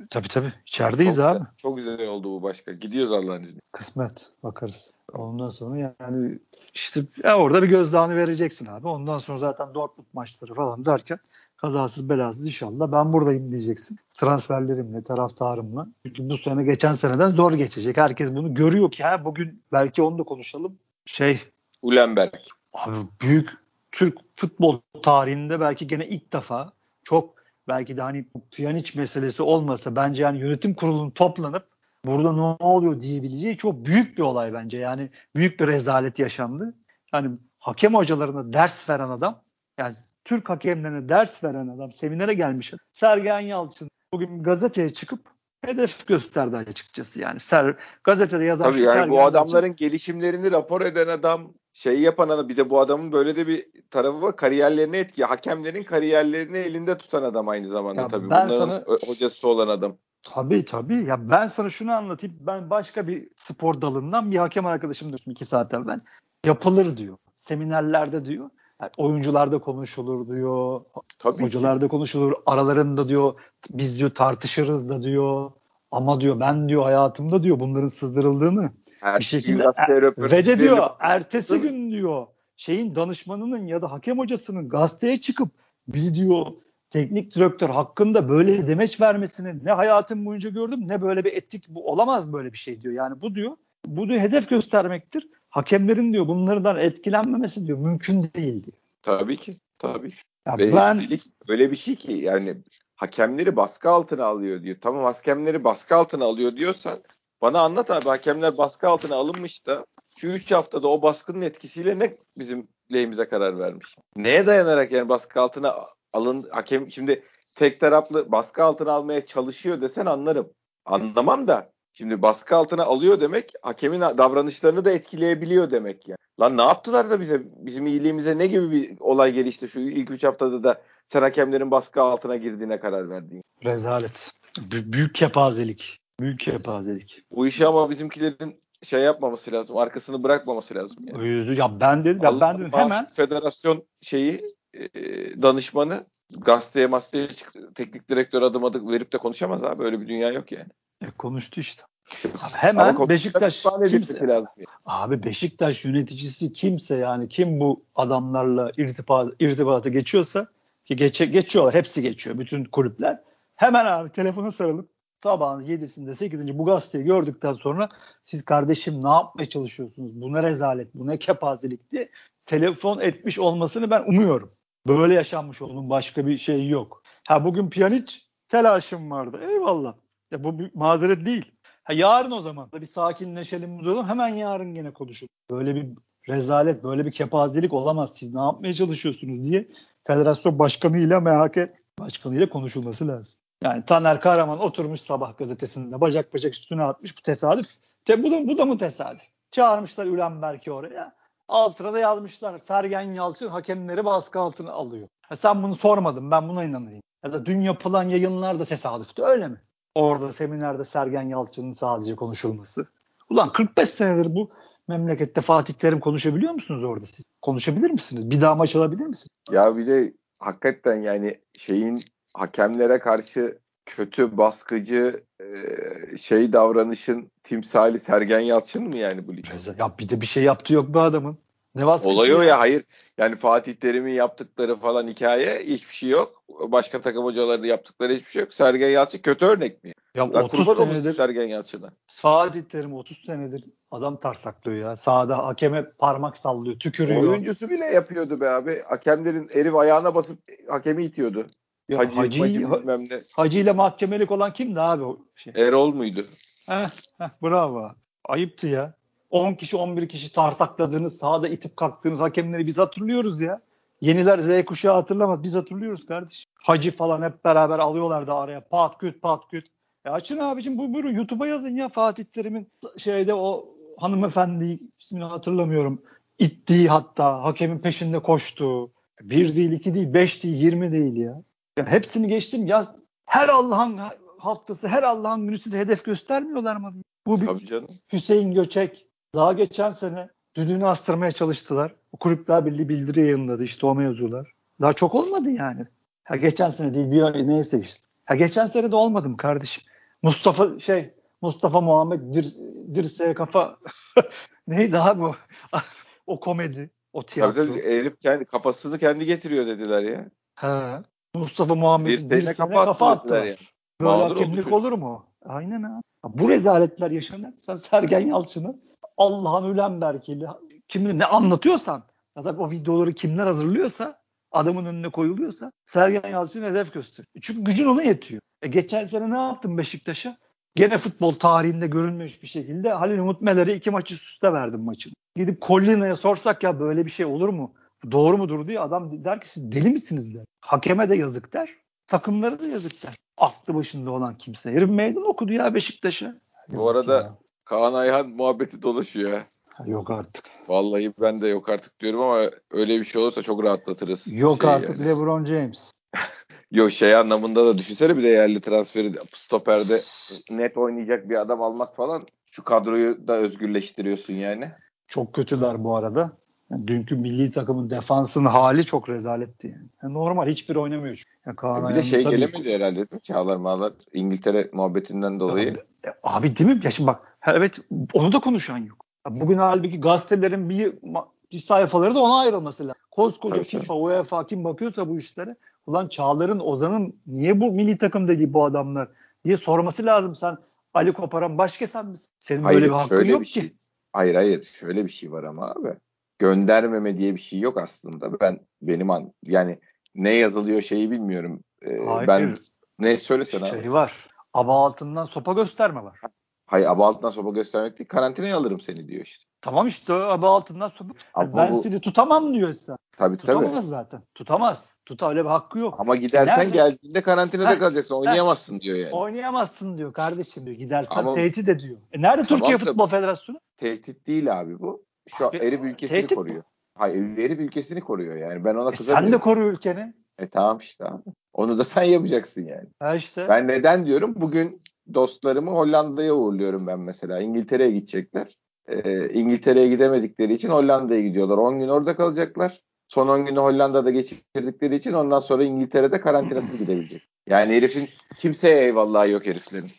tabii tabii içerideyiz çok, abi. Çok güzel oldu bu başka. Gidiyoruz Allah'ın izniyle. Kısmet bakarız. Ondan sonra yani işte ya orada bir gözdağını vereceksin abi. Ondan sonra zaten Dortmund maçları falan derken kazasız belasız inşallah ben buradayım diyeceksin. Transferlerimle, taraftarımla. Çünkü bu sene geçen seneden zor geçecek. Herkes bunu görüyor ki ha bugün belki onu da konuşalım. Şey Ulenberg. Abi büyük Türk futbol tarihinde belki gene ilk defa çok belki de hani Pjanic meselesi olmasa bence yani yönetim kurulunun toplanıp burada ne oluyor diyebileceği çok büyük bir olay bence. Yani büyük bir rezalet yaşandı. Yani hakem hocalarına ders veren adam yani Türk hakemlerine ders veren adam seminere gelmiş. Sergen Yalçın bugün gazeteye çıkıp hedef gösterdi açıkçası yani. Ser, gazetede yazan Tabii yani bu adamların Yalçın, gelişimlerini rapor eden adam şey yapan adam bir de bu adamın böyle de bir tarafı var. Kariyerlerine etki. Hakemlerin kariyerlerini elinde tutan adam aynı zamanda ya tabii. Ben Bunların sana, hocası olan adam. Tabii tabii. Ya ben sana şunu anlatayım. Ben başka bir spor dalından bir hakem arkadaşım düştüm iki saat evvel. Yapılır diyor. Seminerlerde diyor. Yani oyuncularda konuşulur diyor. Tabii hocalarda ki. konuşulur. Aralarında diyor biz diyor tartışırız da diyor. Ama diyor ben diyor hayatımda diyor bunların sızdırıldığını Her bir şekilde er, ve de diyor ertesi gün diyor şeyin danışmanının ya da hakem hocasının gazeteye çıkıp bir diyor teknik direktör hakkında böyle demeç vermesini ne hayatım boyunca gördüm ne böyle bir etik bu olamaz böyle bir şey diyor. Yani bu diyor bu diyor hedef göstermektir hakemlerin diyor bunlardan etkilenmemesi diyor mümkün değil diyor. Tabii ki. Tabii. Ya Ve ben öyle bir şey ki yani hakemleri baskı altına alıyor diyor. Tamam hakemleri baskı altına alıyor diyorsan bana anlat abi hakemler baskı altına alınmış da şu 3 haftada o baskının etkisiyle ne bizim lehimize karar vermiş? Neye dayanarak yani baskı altına alın hakem şimdi tek taraflı baskı altına almaya çalışıyor desen anlarım. Anlamam da şimdi baskı altına alıyor demek hakemin davranışlarını da etkileyebiliyor demek yani. Lan ne yaptılar da bize bizim iyiliğimize ne gibi bir olay gelişti şu ilk 3 haftada da sen hakemlerin baskı altına girdiğine karar verdin. rezalet. B- büyük kepazelik. Büyük kepazelik. Bu işi ama bizimkilerin şey yapmaması lazım. Arkasını bırakmaması lazım. Yani. Yüzü ya ben dedim ya ben dedim hemen federasyon şeyi e, danışmanı gazeteye masteye çık- teknik direktör adım adım verip de konuşamaz abi. Öyle bir dünya yok yani. E, konuştu işte. Abi Ama hemen konuşacak Beşiktaş kimse, lazım. abi Beşiktaş yöneticisi kimse yani kim bu adamlarla irtibat, irtibatı geçiyorsa ki geçe, geçiyorlar hepsi geçiyor bütün kulüpler. Hemen abi telefona sarılıp sabahın 7'sinde 8'inci bu gazeteyi gördükten sonra siz kardeşim ne yapmaya çalışıyorsunuz? Bu ne rezalet, bu ne kepazelikti. Telefon etmiş olmasını ben umuyorum. Böyle yaşanmış onun başka bir şey yok. Ha bugün Pjanic telaşım vardı. Eyvallah. Ya bu bir mazeret değil. Ha yarın o zaman bir sakinleşelim duralım. Hemen yarın gene konuşuruz. Böyle bir rezalet, böyle bir kepazelik olamaz. Siz ne yapmaya çalışıyorsunuz diye federasyon başkanıyla MHK başkanıyla konuşulması lazım. Yani Taner Kahraman oturmuş sabah gazetesinde bacak bacak üstüne atmış. Bu tesadüf. Te, bu, da, bu da mı tesadüf? Çağırmışlar Ülenberk'i oraya. Altına da yazmışlar. Sergen Yalçın hakemleri baskı altına alıyor. Ha, sen bunu sormadın ben buna inanayım. Ya da dün yapılan yayınlar da tesadüftü öyle mi? Orada seminerde Sergen Yalçın'ın sadece konuşulması. Ulan 45 senedir bu memlekette Fatih Terim konuşabiliyor musunuz orada siz? Konuşabilir misiniz? Bir daha maç alabilir misiniz? Ya bir de hakikaten yani şeyin hakemlere karşı kötü baskıcı e, şey davranışın timsali Sergen Yalçın mı yani bu lig? Ya bir de bir şey yaptı yok bu adamın. Ne baskısı Olay o ya hayır. Yani Fatih Terim'in yaptıkları falan hikaye hiçbir şey yok. Başka takım hocaları yaptıkları hiçbir şey yok. Sergen Yalçın kötü örnek mi? Ya Lan 30 kurban olsun senedir Sergen Yalçın'a. Fatih Terim 30 senedir adam tarsaklıyor ya. Sahada hakeme parmak sallıyor, tükürüyor. Oyuncusu bile yapıyordu be abi. Hakemlerin herif ayağına basıp hakemi itiyordu. Ya Hacı, Hacı, Hacı Ha- bilmem ne. Hacı ile mahkemelik olan kimdi abi o şey? Erol muydu? Heh, heh, bravo. Ayıptı ya. 10 kişi 11 kişi tarsakladığınız, sahada itip kalktığınız hakemleri biz hatırlıyoruz ya. Yeniler Z kuşağı hatırlamaz. Biz hatırlıyoruz kardeş. Hacı falan hep beraber alıyorlardı araya. Pat küt pat küt. E açın abicim bu buyurun YouTube'a yazın ya Fatih Terim'in şeyde o hanımefendiyi ismini hatırlamıyorum. İttiği hatta hakemin peşinde koştuğu. Bir değil iki değil beş değil yirmi değil ya. ya hepsini geçtim ya her Allah'ın haftası her Allah'ın günüsü de hedef göstermiyorlar mı? Bu bir. Hüseyin Göçek daha geçen sene düdüğünü astırmaya çalıştılar. O Kulüpler Birliği bildiri yayınladı işte o mevzular. Daha çok olmadı yani. Ha geçen sene değil bir neyse işte. Ha geçen sene de olmadı mı kardeşim? Mustafa şey Mustafa Muhammed dir, dirseğe kafa neydi abi o? o komedi, o Tabii tiyatro. tabii herif kendi kafasını kendi getiriyor dediler ya. Ha. Mustafa Muhammed'in Dirseğine dirseğine kafa kafa, attılar. ya. Böyle Mağdur hakemlik olur mu? Aynen abi. Bu rezaletler yaşanır. Sen Sergen Yalçın'ı Allah'ın Ülenberk'iyle kim ne anlatıyorsan ya da o videoları kimler hazırlıyorsa adamın önüne koyuluyorsa Sergen Yalçın'ı hedef göster. Çünkü gücün ona yetiyor. E geçen sene ne yaptın Beşiktaş'a? Gene futbol tarihinde görülmemiş bir şekilde Halil Umut Meler'e iki maçı üst üste verdin maçın. Gidip Collina'ya sorsak ya böyle bir şey olur mu? Doğru mudur diye adam der ki siz deli misiniz der. Hakeme de yazık der. Takımlara da yazık der. Aklı başında olan kimse. Herif meydan okudu ya Beşiktaş'a. Bu arada ya. Kaan Ayhan muhabbeti dolaşıyor. Ha, Yok artık. Vallahi ben de yok artık diyorum ama öyle bir şey olursa çok rahatlatırız. Yok Şey artık yani. LeBron James. Yok şey anlamında da düşünsene bir de yerli transferi de- stoperde net oynayacak bir adam almak falan. Şu kadroyu da özgürleştiriyorsun yani. Çok kötüler bu arada. Yani dünkü milli takımın defansının hali çok rezaletti yani. Yani normal hiçbir oynamıyor çünkü. Yani Kaan bir de şey tabii- gelemedi herhalde değil mi? Çağlar Mağlar İngiltere muhabbetinden dolayı. E, Abi değil mi? Ya şimdi bak ha, evet onu da konuşan yok. Bugün halbuki gazetelerin bir, bir sayfaları da ona ayrılması lazım. Koskoca Tabii, FIFA, UEFA kim bakıyorsa bu işlere ulan Çağlar'ın, Ozan'ın niye bu milli takımda değil bu adamlar diye sorması lazım. Sen Ali Koparan başka sen misin? Senin Hayır böyle bir hakkın yok bir şey. ki. Hayır hayır şöyle bir şey var ama abi. göndermeme diye bir şey yok aslında. Ben benim an yani ne yazılıyor şeyi bilmiyorum. Ee, Hayır. ben ne söylesene şey abi. var. Aba altından sopa gösterme var. Hayır aba altından sopa göstermek değil karantinaya alırım seni diyor işte. Tamam işte aba altından sopa. Ama ben bu- seni tutamam diyor Esra. Tabii tabii. Tutamaz zaten. Tutamaz. Tuta öyle bir hakkı yok. Ama gidersen Nerede? geldiğinde karantinada kalacaksın. Oynayamazsın diyor yani. Oynayamazsın diyor kardeşim diyor. Gidersen Ama- tehdit ediyor. E nerede Tamam Türkiye da- Futbol Federasyonu? Tehdit değil abi bu. Şu Abi, Erib ülkesini tehdit bu. koruyor. Hayır Erib ülkesini koruyor yani. Ben ona E kızamıyorum. sen de koru ülkeni. E tamam işte abi. Onu da sen yapacaksın yani. Ha işte. Ben neden diyorum? Bugün dostlarımı Hollanda'ya uğurluyorum ben mesela. İngiltere'ye gidecekler. Ee, İngiltere'ye gidemedikleri için Hollanda'ya gidiyorlar. 10 gün orada kalacaklar. Son 10 günü Hollanda'da geçirdikleri için ondan sonra İngiltere'de karantinasız gidebilecek. Yani herifin kimseye eyvallahı yok heriflerin.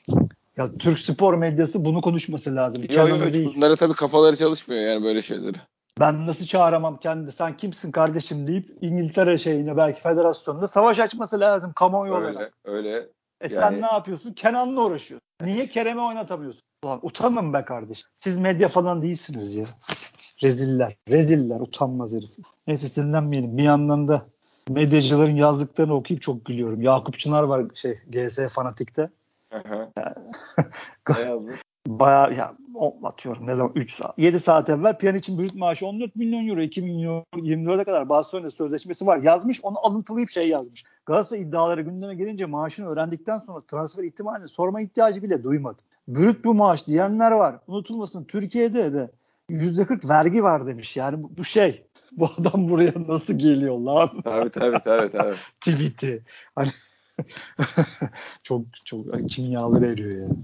Ya Türk spor medyası bunu konuşması lazım. Kenan'ı yok değil. bunlara tabii kafaları çalışmıyor yani böyle şeyleri. Ben nasıl çağıramam kendi sen kimsin kardeşim deyip İngiltere şeyine belki federasyonda savaş açması lazım kamuoyu olarak. Öyle E sen yani- ne yapıyorsun? Kenan'la uğraşıyorsun. Niye Kerem'i oynatamıyorsun? Ulan utanın be kardeş. Siz medya falan değilsiniz ya. Reziller. Reziller. Utanmaz herif. Neyse sinirlenmeyelim. Bir yandan da medyacıların yazdıklarını okuyup çok gülüyorum. Yakup Çınar var şey GS Fanatik'te. Hı? Bayağı ya atıyorum ne zaman 3 saat 7 saat evvel Pjanic'in brüt maaşı 14 milyon euro 2024'e kadar Barcelona sözleşmesi var yazmış onu alıntılayıp şey yazmış. Galatasaray iddiaları gündeme gelince maaşını öğrendikten sonra transfer ihtimalini sorma ihtiyacı bile duymadım. Brüt bu maaş diyenler var. Unutulmasın Türkiye'de de %40 vergi var demiş. Yani bu, bu şey bu adam buraya nasıl geliyor lan? Tabii tabii tabii tabii. tweet'i. Hani çok çok kimyaları eriyor ya.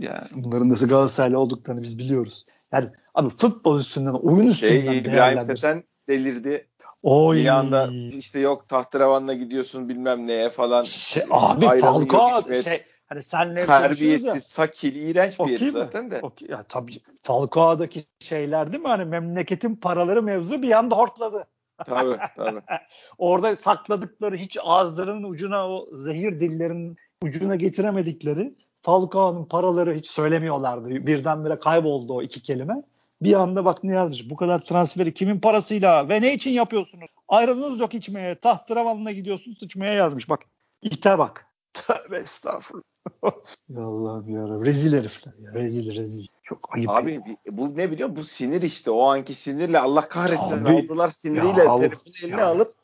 Yani bunların nasıl Galatasaraylı olduklarını biz biliyoruz. Yani abi futbol üstünden, oyun üstünden Şey İbrahim. Seten delirdi. Oy. Bir anda işte yok tahterevanla gidiyorsun bilmem neye falan. şey, abi Ayranı yok Falcao içmeye- şey hani senle. Terbiyesiz, sakil, iğrenç bir herif zaten de. Okey, ya tabii Falcao'daki şeyler değil mi? Hani memleketin paraları mevzu bir anda hortladı. Tabii tabii. Orada sakladıkları hiç ağızlarının ucuna o zehir dillerin ucuna getiremedikleri Falcao'nun paraları hiç söylemiyorlardı. Birdenbire kayboldu o iki kelime. Bir anda bak ne yazmış. Bu kadar transferi kimin parasıyla ve ne için yapıyorsunuz? Ayrılığınız yok içmeye. Tahtıravanına gidiyorsun sıçmaya yazmış. Bak ite bak. Tövbe estağfurullah. ya Allah'ım ya. Rezil herifler ya. Rezil rezil. Çok ayıp. Abi bi- bu ne biliyor musun? Bu sinir işte. O anki sinirle Allah kahretsin Tabii. aldılar siniriyle Ya, telefonu eline ya. alıp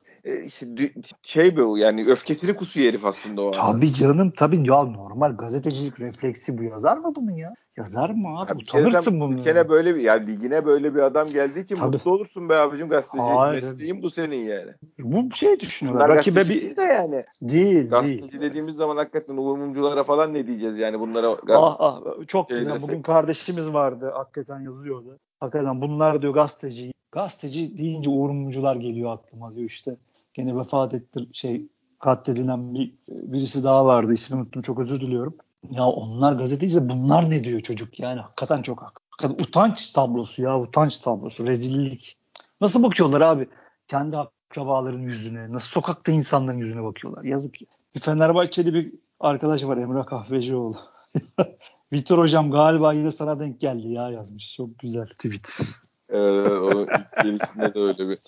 şey bu yani öfkesini kusuyor herif aslında o. Tabii canım tabii ya normal gazetecilik refleksi bu yazar mı bunu ya? Yazar mı abi? Ya Utanırsın bunu. Kere böyle bir yani ligine böyle bir adam geldiği için Tabii. mutlu olursun be abicim gazeteci. Hayır. Mesleğin bu senin yani. Bu şey düşünüyorlar. Bunlar Rakibe bir değil de yani. değil Gazeteci değil. dediğimiz zaman hakikaten umumculara falan ne diyeceğiz yani bunlara Ah ah çok Şey güzel. desek. Bugün kardeşimiz vardı. Hakikaten yazıyordu. Hakikaten bunlar diyor gazeteci. Gazeteci deyince Uğur Mumcular geliyor aklıma diyor işte. Gene vefat etti şey katledilen bir birisi daha vardı. İsmini unuttum çok özür diliyorum. Ya onlar gazeteyse bunlar ne diyor çocuk yani hakikaten çok hakikaten utanç tablosu ya utanç tablosu rezillik. Nasıl bakıyorlar abi kendi akrabaların yüzüne nasıl sokakta insanların yüzüne bakıyorlar yazık ya. Bir Fenerbahçeli bir arkadaş var Emrah Kahvecioğlu. Vitor hocam galiba yine sana denk geldi ya yazmış. Çok güzel tweet. Evet, o ilk gelişinde de öyle bir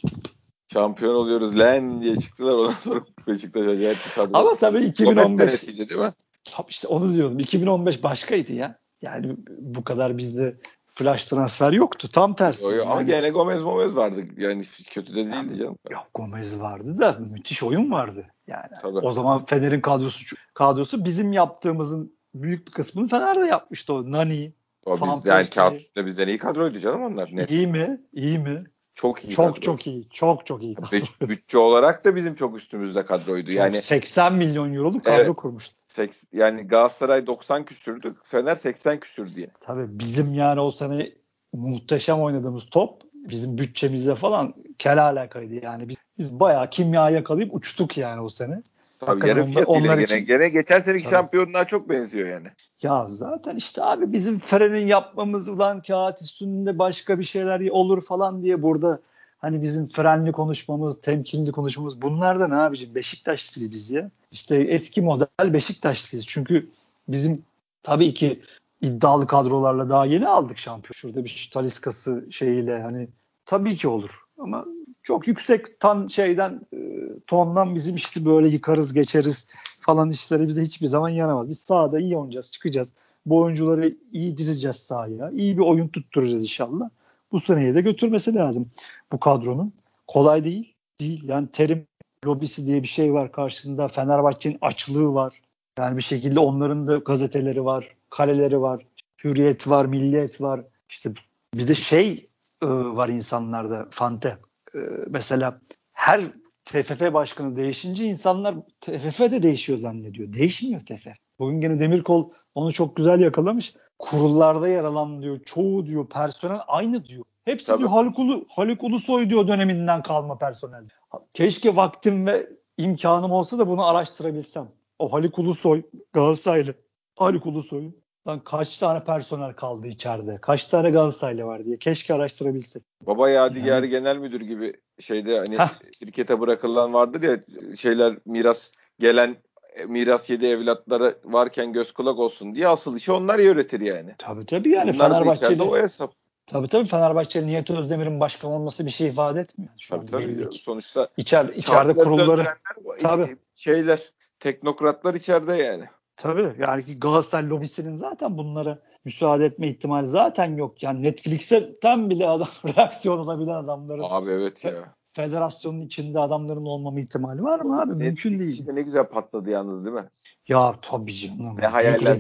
şampiyon oluyoruz lan diye çıktılar. Ondan sonra Beşiktaş acayip bir kadro. Ama tabii Gomez 2015 senesiydi değil mi? Tabii işte onu diyordum. 2015 başkaydı ya. Yani bu kadar bizde flash transfer yoktu. Tam tersi. Yo, yo, ama Yani- gene Gomez Gomez vardı. Yani kötü de değildi canım. Yok Gomez vardı da müthiş oyun vardı. Yani Tabii. o zaman Fener'in kadrosu kadrosu bizim yaptığımızın büyük bir kısmını Fener'de yapmıştı o. Nani. O biz, yani kağıt üstünde bizden iyi kadroydu canım onlar. Ne? İyi mi? İyi mi? Çok iyi çok kadro. çok iyi. Çok çok iyi. Büt- Bütçe olarak da bizim çok üstümüzde kadroydu. Çok Yani 80 milyon euroluk kadro Evet. kurmuştu. seks- yani Galatasaray 90 küsürdü. Fener 80 küsür diye. Tabii bizim yani o sene muhteşem oynadığımız top bizim bütçemizle falan kel alakalıydı. Yani biz, biz bayağı kimya yakalayıp uçtuk yani o sene. Tabii Hakikaten yarı onlar- onlar gene, için- gene geçen seneki Tabii. şampiyonluğa çok benziyor yani. Ya zaten işte abi bizim Fener'in yapmamız ulan kağıt üstünde başka bir şeyler olur falan diye burada hani bizim frenli konuşmamız, temkinli konuşmamız bunlar da ne abicim Beşiktaşlıyız biz ya. İşte eski model Beşiktaşlıyız. Çünkü bizim tabii ki iddialı kadrolarla daha yeni aldık şampiyon. Şurada bir Taliskası şeyiyle hani tabii ki olur. Ama çok yüksek tan şeyden e, tondan bizim işte böyle yıkarız geçeriz falan işleri bize hiçbir zaman yaramaz. Biz sahada iyi oynayacağız, çıkacağız. Bu oyuncuları iyi dizeceğiz sahaya. İyi bir oyun tutturacağız inşallah. Bu seneye de götürmesi lazım bu kadronun. Kolay değil. Değil. Yani terim lobisi diye bir şey var karşısında. Fenerbahçe'nin açlığı var. Yani bir şekilde onların da gazeteleri var, kaleleri var, hürriyet var, milliyet var. İşte bir de şey e, var insanlarda fante. E, mesela her TFF başkanı değişince insanlar TFF de değişiyor zannediyor. Değişmiyor TFF. Bugün gene Demirkol onu çok güzel yakalamış. Kurullarda yer alan diyor. Çoğu diyor personel aynı diyor. Hepsi Tabii. diyor Haluk, Ulu, Haluk Ulusoy diyor döneminden kalma personel. Keşke vaktim ve imkanım olsa da bunu araştırabilsem. O Haluk Ulusoy Galatasaraylı. Haluk Ulusoy'un Lan kaç tane personel kaldı içeride? Kaç tane Galatasaraylı var diye. Keşke araştırabilsek. Baba Yadigar yani. genel müdür gibi şeyde hani Heh. şirkete bırakılan vardır ya şeyler miras gelen miras yedi evlatları varken göz kulak olsun diye asıl işi onlar öğretir yani. Tabii tabii yani onlar Fenerbahçe'de o hesap. Tabii tabii Fenerbahçe Nihat Özdemir'in başkan olması bir şey ifade etmiyor. Şu tabii, tabii. Sonuçta İçer, içeride kurulları tabii. şeyler teknokratlar içeride yani. Tabii yani Galatasaray lobisinin zaten bunlara müsaade etme ihtimali zaten yok. Yani Netflix'e tam bile adam reaksiyon olabilen adamların. Abi evet ya. Federasyonun içinde adamların olmama ihtimali var mı abi? Netflix Mümkün değil. Işte ne güzel patladı yalnız değil mi? Ya tabii canım. Ne hayaller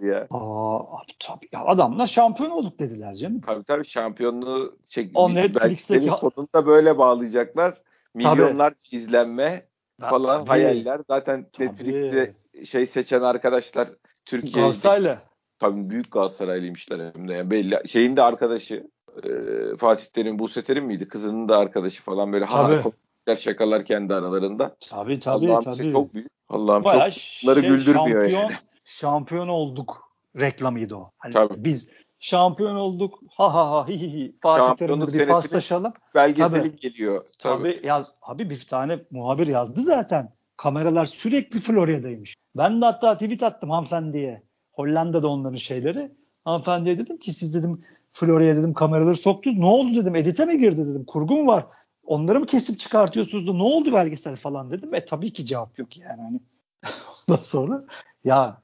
ya. Aa, abi, tabii. Ya adamlar şampiyon olduk dediler canım. Tabii tabii şampiyonluğu çek. O Netflix'teki sonunda böyle bağlayacaklar. Milyonlar izlenme falan tabii. hayaller. Zaten tabii. Netflix'te şey seçen arkadaşlar Türkiye Galatasaraylı. Tabii büyük Galatasaraylıymışlar hem de. Yani belli. Şeyin de arkadaşı e, Fatih Terim, Buse Terim miydi? Kızının da arkadaşı falan böyle tabii. şakalar kendi aralarında. Tabii tabii. Allah'ım tabii. çok büyük. Allah'ım çok bunları şey, güldürmüyor şampiyon, yani. Şampiyon olduk reklamıydı o. Hani tabii. Biz şampiyon olduk. Ha ha ha hi hi hi. Fatih Terim'le bir paslaşalım. Belgeseli tabii. geliyor. Tabii. tabii yaz abi bir tane muhabir yazdı zaten. Kameralar sürekli Florya'daymış. Ben de hatta tweet attım hanımefendiye. Hollanda'da onların şeyleri. Hanımefendiye dedim ki siz dedim Florya'ya dedim kameraları soktunuz. Ne oldu dedim edite mi girdi dedim. Kurgu mu var? Onları mı kesip çıkartıyorsunuz da ne oldu belgesel falan dedim. E tabii ki cevap yok yani. Hani. Ondan sonra ya,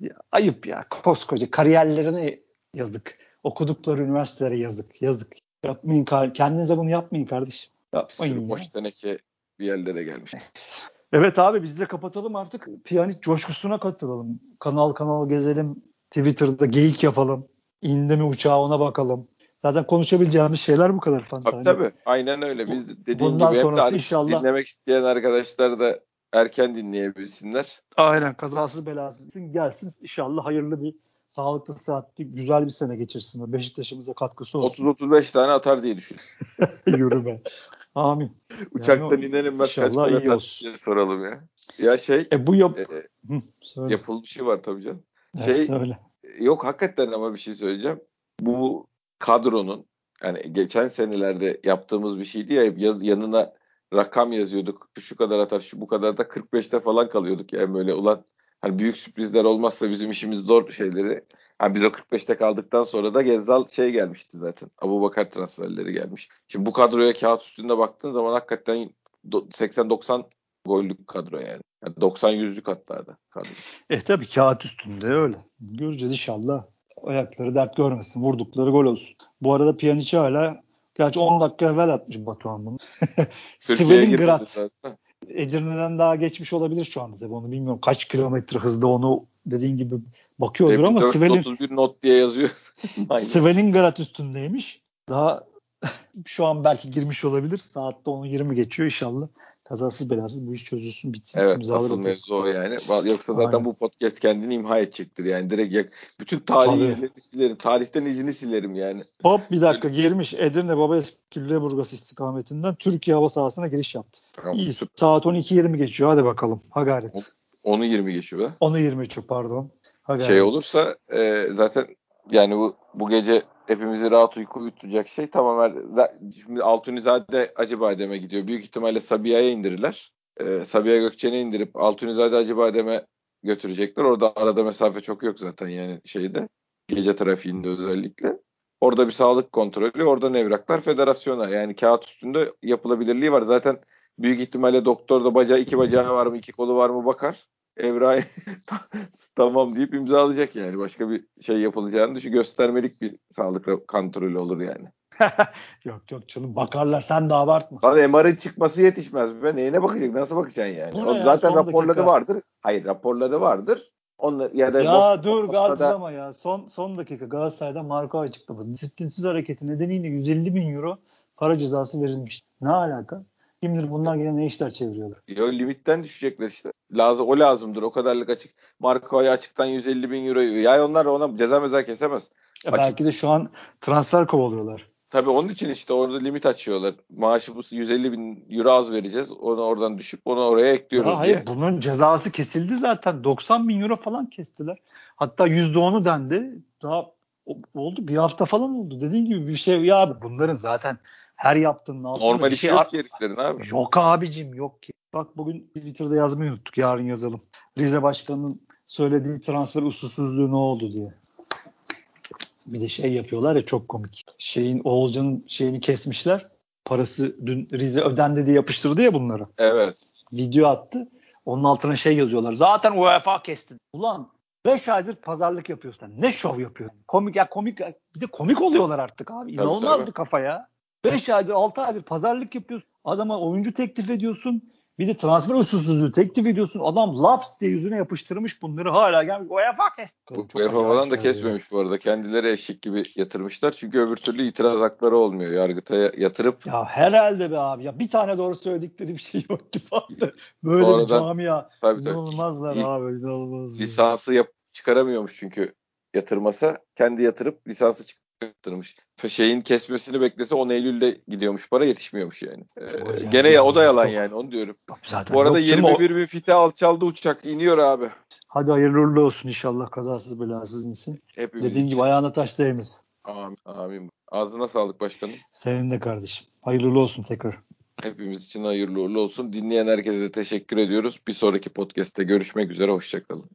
ya ayıp ya koskoca kariyerlerine yazık. Okudukları üniversitelere yazık. Yazık. Yapmayın kendinize bunu yapmayın kardeşim. Yapmayın. Boş teneke bir yerlere gelmiş. Evet abi biz de kapatalım artık. Piyanist coşkusuna katılalım. Kanal kanal gezelim. Twitter'da geyik yapalım. İndi mi uçağa ona bakalım. Zaten konuşabileceğimiz şeyler bu kadar Fanta. Tabii tabii. Aynen öyle. Biz dediğin Bundan gibi hep de inşallah... dinlemek isteyen arkadaşlar da erken dinleyebilsinler. Aynen. Kazasız belasız gelsin. İnşallah hayırlı bir sağlıklı saatli güzel bir sene geçirsin. Beşiktaş'ımıza katkısı olsun. 30-35 tane atar diye düşün. Yürü be. Amin. Uçaktan yani inelim bak kaç para iyi olsun. soralım ya. Ya şey e, bu yap e, Hı, yapılmışı var tabii canım. Şey, evet, söyle. Yok hakikaten ama bir şey söyleyeceğim. Bu kadronun yani geçen senelerde yaptığımız bir şeydi ya yanına rakam yazıyorduk. Şu, şu kadar atar şu bu kadar da 45'te falan kalıyorduk yani böyle ulan hani büyük sürprizler olmazsa bizim işimiz zor şeyleri. Yani biz o 45'te kaldıktan sonra da Gezzal şey gelmişti zaten. Abu Bakar transferleri gelmişti. Şimdi bu kadroya kağıt üstünde baktığın zaman hakikaten 80-90 gollük kadro yani. yani 90 yüzlük hatta da kadro. E tabii kağıt üstünde öyle. Göreceğiz inşallah. Ayakları dert görmesin. Vurdukları gol olsun. Bu arada Pjanic hala gerçi 10 dakika evvel atmış Batuhan bunu. Svelingrat. Edirne'den daha geçmiş olabilir şu anda tabii onu bilmiyorum. Kaç kilometre hızda onu dediğin gibi bakıyordur ama Svelin 31 not diye yazıyor. Svelingrat üstündeymiş. Daha şu an belki girmiş olabilir. Saatte 10-20 geçiyor inşallah kazasız belasız bu iş çözülsün bitsin. Evet asıl mevzu o yani. Yoksa zaten Aynen. bu podcast kendini imha edecektir yani. Direkt yak, bütün tarih izlerini silerim. Tarihten izini silerim yani. Hop bir dakika girmiş Edirne Baba Eski Lüleburgaz istikametinden Türkiye hava sahasına giriş yaptı. Tamam, İyi. Süper. Saat 12.20 geçiyor hadi bakalım. Ha gayret. 10'u geçiyor be. 10'u çok pardon. Ha şey olursa e, zaten yani bu bu gece hepimizi rahat uyku uyutacak şey tamamen şimdi Altunizade Acıbadem'e gidiyor. Büyük ihtimalle Sabiha'ya indirirler. Ee, Sabiha Gökçen'e indirip Altunizade Acıbadem'e götürecekler. Orada arada mesafe çok yok zaten yani şeyde. Gece trafiğinde özellikle. Orada bir sağlık kontrolü, oradan evraklar federasyona. Yani kağıt üstünde yapılabilirliği var. Zaten büyük ihtimalle doktor da bacağı iki bacağı var mı, iki kolu var mı bakar. Evrağı tamam deyip imzalayacak yani. Başka bir şey yapılacağını düşün. Göstermelik bir sağlık kontrolü olur yani. yok yok canım bakarlar sen de abartma. Lan MR'ın çıkması yetişmez. Ben neyine bakacak? Nasıl bakacaksın yani? O ya, zaten raporları dakika. vardır. Hayır raporları vardır. Onlar ya da Ya dur gazlama ya. Son son dakika Galatasaray'da Marco açıkladı. Disiplinsiz hareketi nedeniyle 150 bin euro para cezası verilmiş. Ne alaka? Kim bunlar gene ne işler çeviriyorlar? Yo limitten düşecekler işte. Lazım, o lazımdır. O kadarlık açık. Marco'ya açıktan 150 bin euro. Ya onlar ona ceza meza kesemez. Ya belki de şu an transfer kovalıyorlar. Tabii onun için işte orada limit açıyorlar. Maaşı bu 150 bin euro az vereceğiz. Onu oradan düşüp onu oraya ekliyoruz ya Hayır bunun cezası kesildi zaten. 90 bin euro falan kestiler. Hatta %10'u dendi. Daha oldu bir hafta falan oldu. Dediğin gibi bir şey ya bunların zaten her yaptığının altında Normal bir şey yok heriflerin abi. Yok abicim yok ki. Bak bugün Twitter'da yazmayı unuttuk. Yarın yazalım. Rize Başkanı'nın söylediği transfer usulsüzlüğü ne oldu diye. Bir de şey yapıyorlar ya çok komik. Şeyin Oğulcan'ın şeyini kesmişler. Parası dün Rize ödendi diye yapıştırdı ya bunları. Evet. Video attı. Onun altına şey yazıyorlar. Zaten UEFA kesti. Ulan 5 aydır pazarlık yapıyorsun. Ne şov yapıyorsun? Komik ya komik bir de komik oluyorlar artık abi. İnanılmaz tabii, tabii. bir kafa ya. 5 aydır 6 aydır pazarlık yapıyorsun. Adama oyuncu teklif ediyorsun. Bir de transfer usulsüzlüğü teklif ediyorsun. Adam laps diye yüzüne yapıştırmış bunları hala gelmiş. UEFA kes. UEFA falan da kesmemiş bu arada. Kendileri eşek gibi yatırmışlar. Çünkü öbür türlü itiraz hakları olmuyor. Yargıtay'a yatırıp. Ya herhalde be abi. Ya bir tane doğru söyledikleri bir şey yok ki falan. Böyle Sonradan, bir camia. Tabii, tabii. İnanılmazlar İlk, abi. İnanılmaz. Lisansı yap çıkaramıyormuş çünkü yatırmasa. Kendi yatırıp lisansı çık yaptırmış. Şeyin kesmesini beklese 10 Eylül'de gidiyormuş para yetişmiyormuş yani. Ee, gene ya o da yalan yani onu diyorum. Zaten Bu arada 21 bin fite alçaldı uçak iniyor abi. Hadi hayırlı uğurlu olsun inşallah kazasız belasız insin. Hepimiz Dediğin gibi ayağına taş değmesin. Amin. Amin. Ağzına sağlık başkanım. Senin de kardeşim. Hayırlı olsun tekrar. Hepimiz için hayırlı uğurlu olsun. Dinleyen herkese de teşekkür ediyoruz. Bir sonraki podcast'te görüşmek üzere. Hoşçakalın.